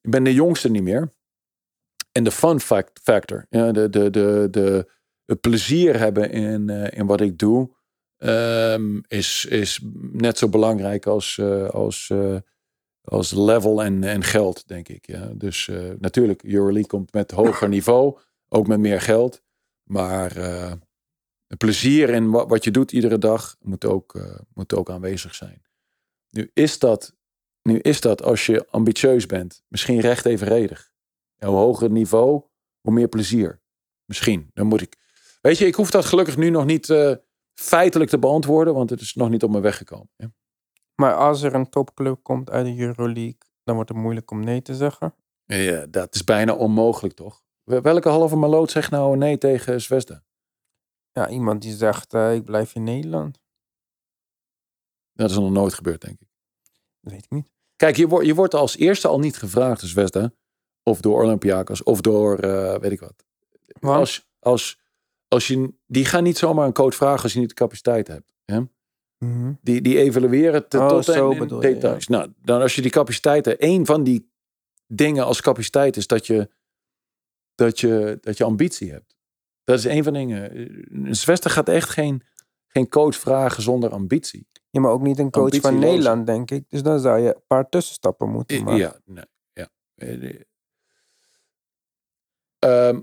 ik ben de jongste niet meer. En de fun fact factor, ja, de, de, de, de, het plezier hebben in, eh, in wat ik doe, ehm, is, is net zo belangrijk als, eh, als, eh, als level en, en geld, denk ik. Ja. Dus eh, natuurlijk, Euroleague komt met hoger niveau, ook met meer geld. Maar het plezier in wat, wat je doet iedere dag moet ook, moet ook aanwezig zijn. Nu is, dat, nu is dat, als je ambitieus bent, misschien recht evenredig. Hoe hoger het niveau, hoe meer plezier. Misschien, dan moet ik. Weet je, ik hoef dat gelukkig nu nog niet eh, feitelijk te beantwoorden, want het is nog niet op me weggekomen. Ja. Maar als er een topclub komt uit de Euroleague, dan wordt het moeilijk om nee te zeggen. Ja, dat is bijna onmogelijk, toch? Welke halve maloot zegt nou nee tegen Zvezda? Ja, iemand die zegt, eh, ik blijf in Nederland. Dat is nog nooit gebeurd, denk ik. Dat weet ik niet. Kijk, je, wordt je wordt als eerste al niet gevraagd Zvezda. Of door Olympiakos. Of door, eh, weet ik wat. Want? Als, als, als je, die gaan niet zomaar een coach vragen als je niet de capaciteit hebt. Hè? Mhm. Die, die evalueren het Oh, tot zo in, bedoel details. Nou, dan als je die capaciteiten... één van die dingen als capaciteit is dat je, dat je, dat je ambitie hebt. Dat is één van de dingen. Een Zvezda gaat echt geen, geen coach vragen zonder ambitie. Ja, maar ook niet een coach van. Nederland, denk ik. Dus dan zou je een paar tussenstappen moeten maken. Ja, nee, ja. Eh, ehm,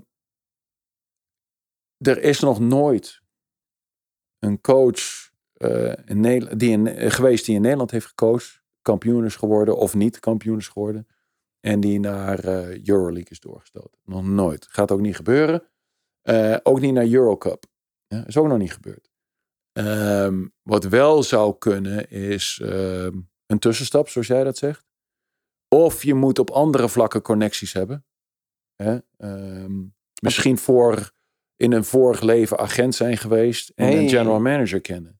er is nog nooit een coach eh, in Nederland, die in, eh, geweest die in Nederland heeft gecoacht, kampioen is geworden of niet kampioen is geworden, en die naar eh, Euroleague is doorgestoten. Nog nooit. Gaat ook niet gebeuren. Ook niet naar Eurocup. Ja, is ook nog niet gebeurd. Ehm, wat wel zou kunnen is ehm, een tussenstap, zoals jij dat zegt. Of je moet op andere vlakken connecties hebben. Hè? Ehm, misschien voor in een vorig leven agent zijn geweest en Hey. een general manager kennen.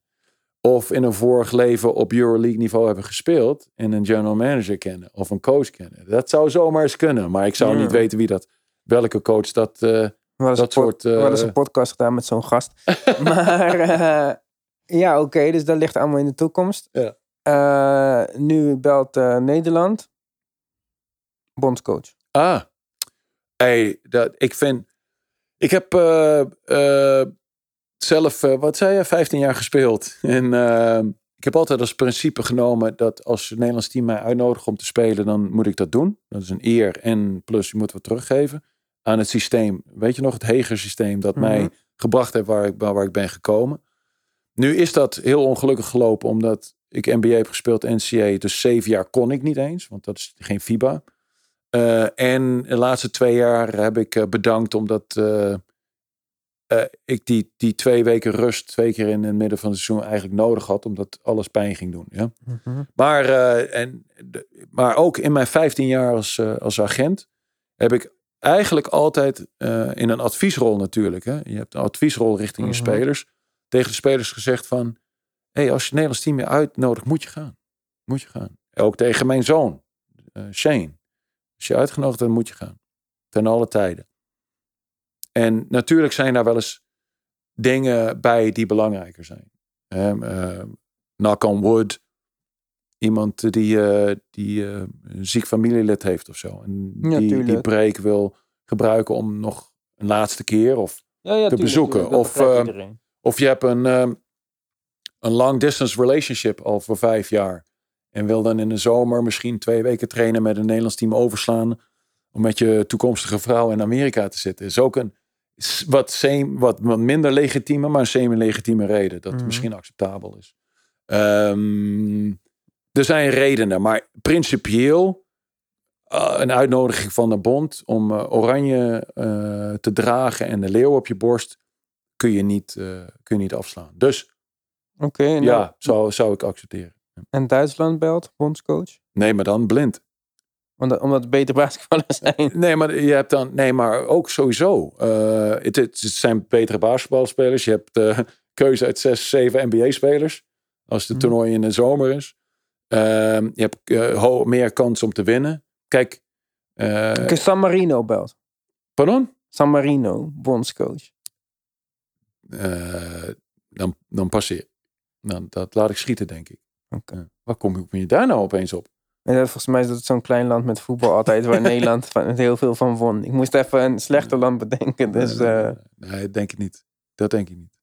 Of in een vorig leven op Euroleague niveau hebben gespeeld en een general manager kennen of een coach kennen. Dat zou zomaar eens kunnen, maar ik zou Ja. niet weten wie dat, welke coach dat. eh, Dat een pod- soort, we hadden eh, een podcast gedaan met zo'n gast. maar eh, ja, oké, dus dat ligt allemaal in de toekomst. Ja. Eh, nu belt eh, Nederland. Bondscoach. Ah, hey, dat, ik vind. Ik heb. eh, eh, zelf, eh, wat zei je, 15 jaar gespeeld. En ik heb altijd als principe genomen dat als het Nederlands team mij uitnodigt om te spelen, dan moet ik dat doen. Dat is een eer en plus je moet wat teruggeven aan het systeem. Weet je nog, het Heger systeem dat mij Mhm. gebracht heeft waar ik, waar ik ben gekomen. Nu is dat heel ongelukkig gelopen omdat ik NBA heb gespeeld, NCA. Dus zeven jaar kon ik niet eens, want dat is geen FIBA. Eh, en de laatste twee jaar heb ik eh, bedankt omdat eh, ik die, die twee weken rust twee keer in het midden van het seizoen eigenlijk nodig had. Omdat alles pijn ging doen. Ja? Mhm. Maar, en, maar ook in mijn 15 jaar als, als agent heb ik eigenlijk altijd in een adviesrol natuurlijk. Hè? Je hebt een adviesrol richting je Mhm. spelers. Tegen de spelers gezegd van... Hey, als je het Nederlands team weer uitnodigt, moet je gaan. Moet je gaan. Ook tegen mijn zoon, Shane. Als je uitgenodigd bent, moet je gaan. Ten alle tijden. En natuurlijk zijn daar wel eens dingen bij die belangrijker zijn. Ehm, ehm, knock on wood. Iemand die, eh, die eh, een ziek familielid heeft of zo. En Ja, die, die tuurlijk. break wil gebruiken om nog een laatste keer. Of, Ja, ja, tuurlijk, bezoeken. tuurlijk, Of, eh, iedereen. of je hebt een, ehm, een long distance relationship al voor vijf jaar. En wil dan in de zomer misschien twee weken trainen met een Nederlands team overslaan. Om met je toekomstige vrouw in Amerika te zitten. Is ook een wat, wat, wat minder legitieme, maar een semi-legitieme reden. Dat Mhm. misschien acceptabel is. Ehm, er zijn redenen, maar principieel eh, een uitnodiging van de bond om eh, oranje eh, te dragen en de leeuw op je borst kun je niet, kun je niet afslaan. Dus Oké, en, ja, zou, zou ik accepteren. En Duitsland belt, bondscoach? Nee, maar dan blind. Omdat, omdat het beter basketballers zijn. Nee, maar je hebt dan. Nee, maar ook sowieso. eh, het, het zijn betere basketbalspelers. Je hebt eh, keuze uit zes, zeven NBA-spelers. Als de Mhm. toernooi in de zomer is. Ehm, je hebt eh, meer kans om te winnen. Kijk. San Marino belt. pardon? San Marino, bondscoach. Dan, dan passeer. Dan, dat laat ik schieten, denk ik. Ja. Waar kom je, kom je daar nou opeens op? Volgens mij is dat zo'n klein land met voetbal altijd, waar Nederland van, heel veel van won. Ik moest even een slechter land bedenken, dus, Nee, eh, nee, denk ik niet. Dat denk ik niet.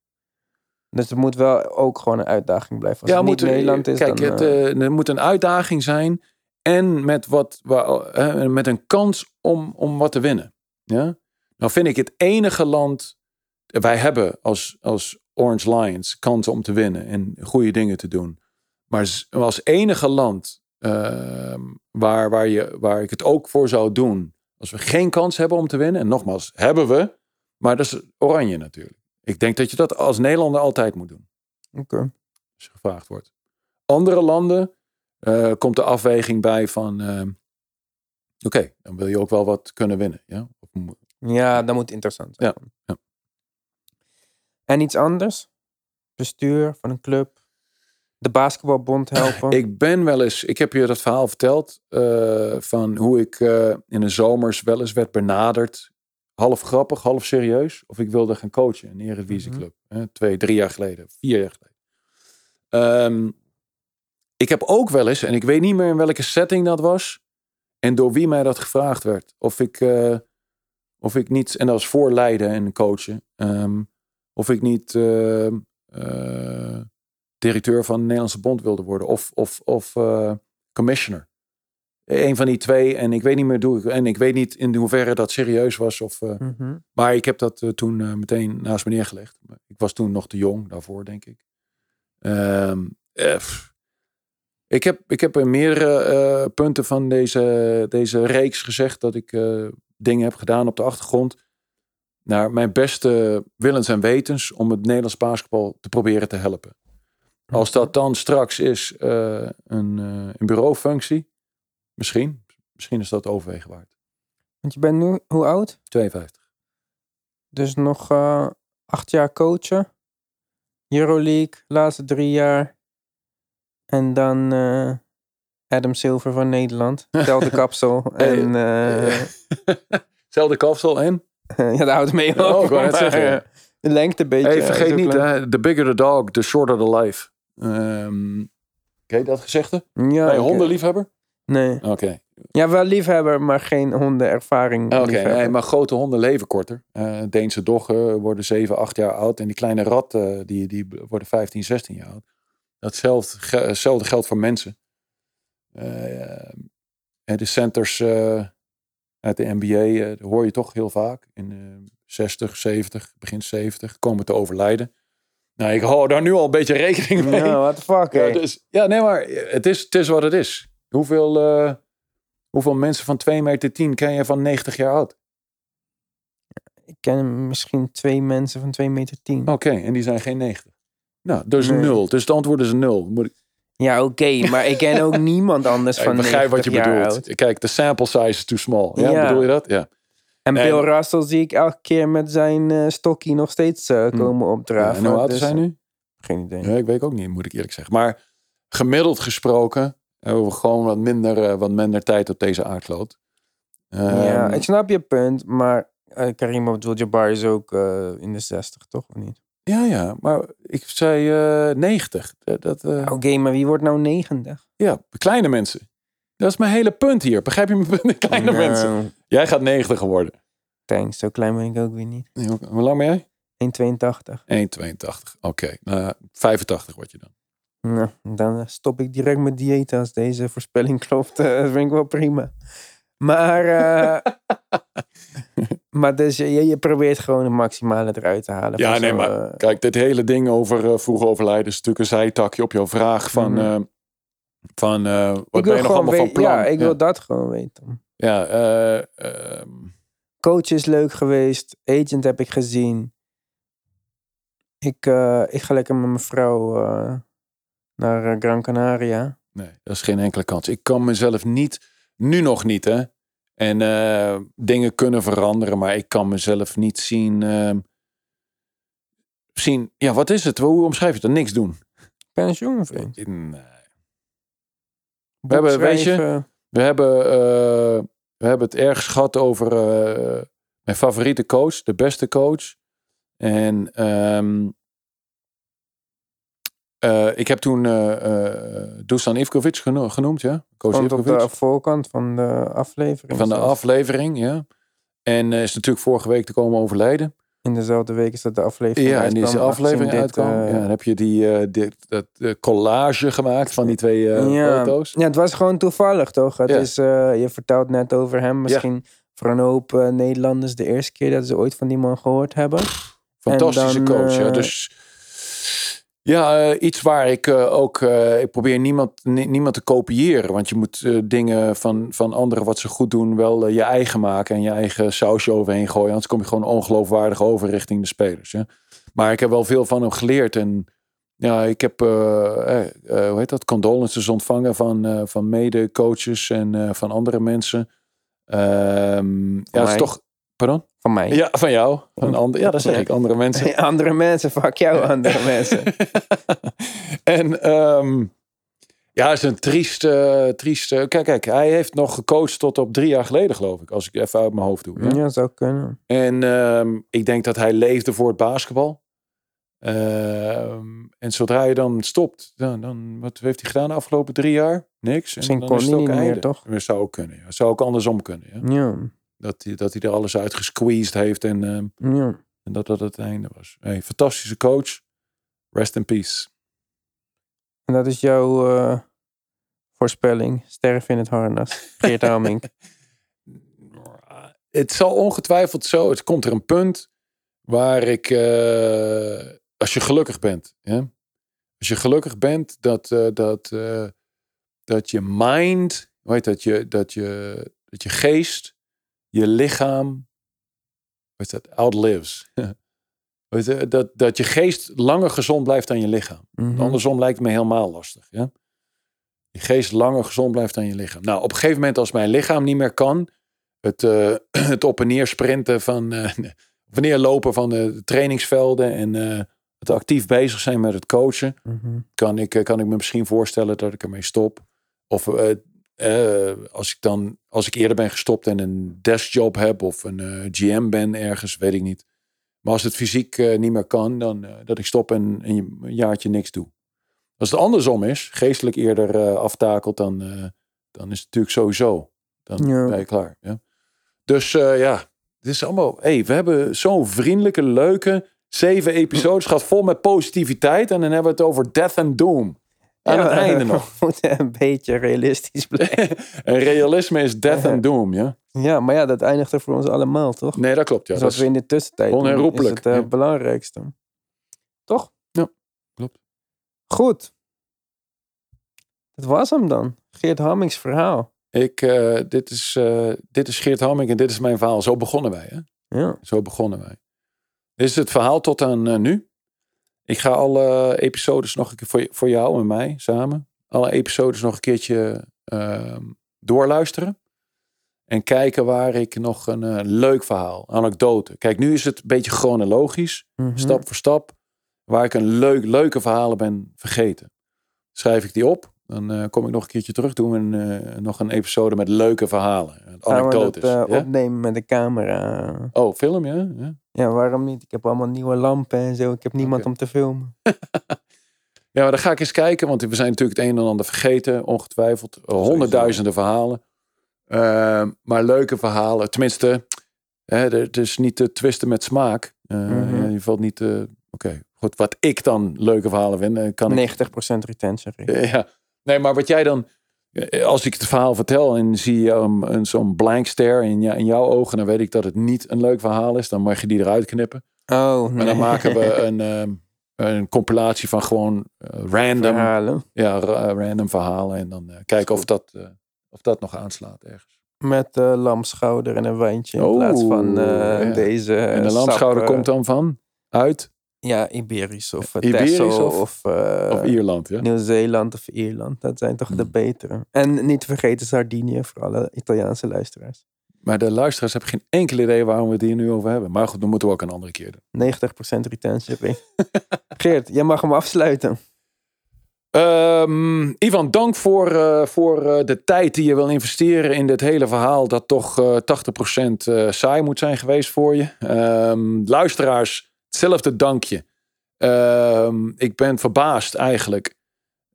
dus het moet wel ook gewoon een uitdaging blijven. Als het niet moet, Nederland is, kijk, dan... het, eh, eh, er moet een uitdaging zijn. En met, wat, wa- eh, met een kans om, om wat te winnen. Ja? Nou vind ik het enige land. Wij hebben als, als Orange Lions kansen om te winnen en goede dingen te doen. Maar als enige land ehm, waar, waar, je, waar ik het ook voor zou doen. Als we geen kans hebben om te winnen. En nogmaals, hebben we. Maar dat is oranje natuurlijk. Ik denk dat je dat als Nederlander altijd moet doen Oké. als je gevraagd wordt. Andere landen eh, komt de afweging bij van, ehm, oké, dan wil je ook wel wat kunnen winnen. Ja? Ja, dat moet interessant zijn. Ja, ja. En iets anders? Bestuur van een club? De basketbalbond helpen? Ik ben wel eens, ik heb je dat verhaal verteld eh, van hoe ik eh, in de zomers wel eens werd benaderd. Half grappig, half serieus. Of ik wilde gaan coachen in een Eredivisieclub. hè, Twee, drie jaar geleden, vier jaar geleden. Ehm, ik heb ook wel eens, en ik weet niet meer in welke setting dat was. En door wie mij dat gevraagd werd. Of ik, eh, of ik niet, en dat was voor Leiden en coachen. ehm, of ik niet ehm, eh, directeur van de Nederlandse Bond wilde worden. Of, of, of eh, commissioner. Een van die twee. En ik weet niet meer hoe ik. En ik weet niet in hoeverre dat serieus was. Of, eh, Mhm. maar ik heb dat eh, toen meteen naast me neergelegd. Ik was toen nog te jong daarvoor, denk ik. Ehm, eh, ik, heb, ik heb in meerdere punten van deze, deze reeks gezegd dat ik dingen heb gedaan op de achtergrond. Naar mijn beste willens en wetens om het Nederlands basketbal te proberen te helpen. Als dat dan straks is eh, een, eh, een bureaufunctie, misschien. Misschien is dat overwegen waard. Want je bent nu, hoe oud? 52. Dus nog eh, acht jaar coachen. Euroleague, laatste drie jaar. En dan Adam Silver van Nederland. Hetzelfde kapsel. En Zelfde kapsel en? ja, daar houdt het mee op. Oh, maar, De lengte een beetje. Hey, vergeet niet, hè, the bigger the dog, the shorter the life. Ehm Ken je dat gezegde? Ja, Bij ik- hondenliefhebber? Nee. Oké. Ja, wel liefhebber, maar geen hondenervaring. Oké, nee, maar grote honden leven korter. Eh Deense doggen worden 7, 8 jaar oud. En die kleine ratten, die, die worden 15, 16 jaar oud. Datzelfde, hetzelfde geldt voor mensen. Eh, en de centers eh, uit de NBA, eh, hoor je toch heel vaak. In eh 60, 70, begin 70, komen te overlijden. Nou, ik hou daar nu al een beetje rekening mee. Nou, what the fuck, Ja, dus, ja, nee, maar het is, het is wat het is. Hoeveel, eh, hoeveel mensen van 2 meter 10 ken je van 90 jaar oud? Ik ken misschien twee mensen van 2 meter 10. Oké, en die zijn geen 90. Nou, dus Nee. nul. Dus het antwoord is nul. Moet ik, Ja, oké, maar ik ken ook niemand anders Ja, van ik begrijp wat je 90 jaar bedoelt. oud. Kijk, de sample size is too small. Ja, Ja. bedoel je dat? Ja. En En- Bill Russell zie ik elke keer met zijn eh stokkie nog steeds eh, komen Ja, opdraven. en hoe oud dus, is hij eh, nu? Geen idee. Ja, ik weet ook niet, moet ik eerlijk zeggen. Maar gemiddeld gesproken hebben we gewoon wat minder, wat minder tijd op deze aardkloot. ja, Ehm, ik snap je punt, maar Karim Abdul-Jabbar is ook in de 60, toch? Of niet? ja, ja, maar ik zei eh 90. Dat, dat, eh, Oké, maar wie wordt nou 90? Ja, kleine mensen. Dat is mijn hele punt hier. Begrijp je mijn punt? Kleine Nou, mensen. Jij gaat 90 geworden. Thanks, zo klein ben ik ook weer niet. Nee, hoe, lang ben jij? 1,82. 1,82. Oké, nou, 85 word je dan. Nou, dan eh, stop ik direct met diëten als deze voorspelling klopt. eh, dat vind ik wel prima. Maar, eh, maar dus je, je probeert gewoon het maximale eruit te halen. Ja, nee, zo, maar eh, kijk, dit hele ding over eh, vroeg overlijden is natuurlijk een zijtakje op jouw vraag van, Mhm. eh, van eh, wat ik ben je nog allemaal van plan? Ja, ik ja, wil dat gewoon weten. ja, eh, ehm, Coach is leuk geweest. Agent heb ik gezien. Ik, eh, ik ga lekker met mijn vrouw naar Gran Canaria. nee, dat is geen enkele kans. Ik kan mezelf niet, nu nog niet hè. En dingen kunnen veranderen, maar ik kan mezelf niet zien, ehm, zien, ja, wat is het? Hoe omschrijf je het? Niks doen. Pensioen, vriend. Nee. Boek hebben, weet je. We hebben, eh, we hebben het ergens gehad over eh, mijn favoriete coach, de beste coach. En ehm, eh, ik heb toen Dusan Ivkovic geno- genoemd, ja. Coach Stond op de voorkant van de aflevering. Van de zelfs. aflevering, ja. En is natuurlijk vorige week te komen overlijden. In dezelfde week is dat de aflevering Ja, en die is de aflevering dit, uitkwam. eh, ja, dan heb je die, eh, dit, dat eh, collage gemaakt van die twee ja. foto's. Ja, het was gewoon toevallig, toch? Het Ja. is, je vertelt net over hem. Misschien voor een hoop Nederlanders de eerste keer dat ze ooit van die man gehoord hebben. Fantastische dan, coach. ja. Dus ja, eh, iets waar ik eh, ook. eh, ik probeer niemand, ni- niemand te kopiëren. Want je moet dingen van, van anderen wat ze goed doen, wel je eigen maken en je eigen sausje overheen gooien. Anders kom je gewoon ongeloofwaardig over richting de spelers. Ja. Maar ik heb wel veel van hem geleerd. En ja, ik heb, hoe heet dat, condolences ontvangen van, van mede-coaches en van andere mensen. Ehm, ja, het is toch. Pardon? Van mij. Ja, van jou. Van ander, ja, dat zeg ik. Andere mensen. andere mensen, fuck jou, andere mensen. en ehm, ja, het is een trieste, trieste. Kijk, kijk, hij heeft nog gecoacht tot op drie jaar geleden, geloof ik. Als ik even uit mijn hoofd doe. Ja, zou kunnen. En ehm, ik denk dat hij leefde voor het basketbal. Ehm, en zodra je dan stopt, dan, dan wat heeft hij gedaan de afgelopen drie jaar? Niks. En Misschien kon hij ook niet meer, toch? Dat zou ook kunnen. Ja. Dat zou ook andersom kunnen. Ja. Ja, Dat, hij, dat hij er alles uit gesqueezed heeft en, ehm, ja. en dat dat het einde was. Hey, fantastische coach. Rest in peace. En dat is jouw eh, voorspelling. Sterf in het harnas. Geert Hamink. Het zal ongetwijfeld zo. Het komt er een punt waar ik, eh, als je gelukkig bent, ja? als je gelukkig bent dat, eh, dat, dat je mind, heet dat, je, dat, je, dat je geest, je lichaam, wat is dat, outlives. Dat, dat je geest langer gezond blijft dan je lichaam. Mhm. Andersom lijkt me helemaal lastig. Ja? Je geest langer gezond blijft dan je lichaam. Nou, op een gegeven moment als mijn lichaam niet meer kan, het, eh, het op en neer sprinten van, eh, op en neer lopen van de trainingsvelden en eh, het actief bezig zijn met het coachen, Mhm. kan ik, eh, kan ik me misschien voorstellen dat ik ermee stop. Of eh, als ik dan, als ik eerder ben gestopt en een deskjob heb of een eh, GM ben ergens, weet ik niet. Maar als het fysiek eh, niet meer kan, dan dat ik stop en, en een jaartje niks doe. Als het andersom is, geestelijk eerder aftakelt, dan, dan is het natuurlijk sowieso Dan Ja. ben je klaar. Ja. Dus ja, het is allemaal... Hey, we hebben zo'n vriendelijke, leuke zeven episodes gehad vol met positiviteit. En dan hebben we het over death and doom. Aan Ja, het einde nog. We moeten een beetje realistisch blijven. En realisme is death and doom, ja? ja, maar ja, dat eindigt er voor ons allemaal, toch? Nee, dat klopt. Ja. dus Dat we in de tussentijd doen, is onherroepelijk, het eh, belangrijkste. Toch? Ja, klopt. Goed. Dat was hem dan. Geert Hammings verhaal. ik, eh, dit, is, eh, dit is Geert Hamming en dit is mijn verhaal. Zo begonnen wij, hè? Ja. Zo begonnen wij. Dit is het verhaal tot aan nu. Ik ga alle episodes nog een keer voor, voor jou en mij samen. Alle episodes nog een keertje ehm, doorluisteren. En kijken waar ik nog een eh, leuk verhaal, anekdote. Kijk, nu is het een beetje chronologisch, Mhm. stap voor stap. Waar ik een leuk, leuke verhalen ben vergeten. Schrijf ik die op. Dan eh, kom ik nog een keertje terug. Doen een, eh, nog een episode met leuke verhalen. Gaan we dat Anekdotes. eh, ja? opnemen met de camera? Oh, film, ja? ja. Ja, waarom niet? Ik heb allemaal nieuwe lampen en zo. Ik heb niemand om te filmen. Ja, maar dan ga ik eens kijken, want we zijn natuurlijk het een en ander vergeten, ongetwijfeld. Honderdduizenden verhalen. Uh, maar leuke verhalen. Tenminste, hè, het is niet te twisten met smaak. Uh, Mhm. ja, je valt niet. Oké, goed. Wat ik dan leuke verhalen vind, kan ik. 90% retention Ja. Nee, maar wat jij dan. eh, Als ik het verhaal vertel en zie je um, een, zo'n blank stare in, in jouw ogen, dan weet ik dat het niet een leuk verhaal is. Dan mag je die eruit knippen. Oh, En nee. dan maken we een, um, een compilatie van gewoon eh, random verhalen. ja, ra- random verhalen. En dan eh, kijken of dat, eh, of dat nog aanslaat ergens. Met lamschouder en een wijntje in Oh, plaats van eh, ja. deze. en de lamschouder eh, komt dan van? Uit? Ja, Iberisch of uh, Iberisch Texel of- of, eh, of Ierland, ja? Nieuw-Zeeland of Ierland. Dat zijn toch de Hmm. betere. En niet te vergeten Sardinië voor alle Italiaanse luisteraars. Maar de luisteraars hebben geen enkel idee waarom we het hier nu over hebben. Maar goed, dat moeten we ook een andere keer doen. 90% retention rate. Geert, jij mag hem afsluiten. Ehm, Ivan, dank voor, eh, voor de tijd die je wil investeren in dit hele verhaal. Dat toch eh 80% eh, saai moet zijn geweest voor je. Ehm, luisteraars, hetzelfde dankje. Ehm, ik ben verbaasd eigenlijk.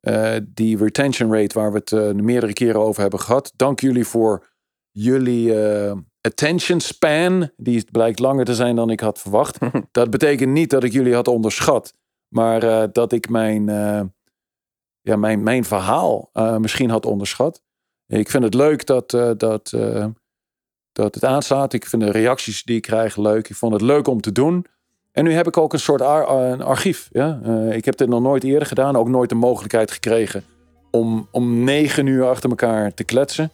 eh, die retention rate waar we het eh, meerdere keren over hebben gehad. Dank jullie voor jullie eh, attention span. Die blijkt langer te zijn dan ik had verwacht. dat betekent niet dat ik jullie had onderschat. Maar dat ik mijn... ja, mijn, mijn verhaal misschien had onderschat. Ik vind het leuk dat, dat, dat het aanslaat. Ik vind de reacties die ik krijg leuk. Ik vond het leuk om te doen. En nu heb ik ook een soort ar- een archief. Ja? Eh, ik heb dit nog nooit eerder gedaan. Ook nooit de mogelijkheid gekregen om, om negen uur achter elkaar te kletsen.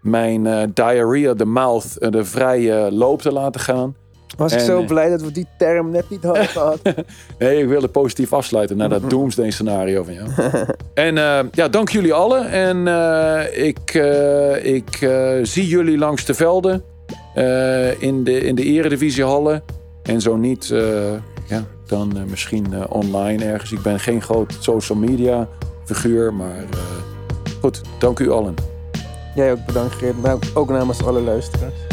Mijn eh diarrhea, de mouth, eh, de vrije loop te laten gaan. Was ik zo eh, blij dat we die term net niet hadden gehad. Nee, ik wil het positief afsluiten naar dat doomsday scenario van jou. en eh, ja, dank jullie allen. En eh, ik, eh, ik eh, zie jullie langs de velden. eh, in, de, in de eredivisiehallen. En zo niet, eh, ja, dan eh, misschien eh, online ergens. Ik ben geen groot social media figuur. Maar goed, dank u allen. Jij ook bedankt maar ook namens alle luisteraars.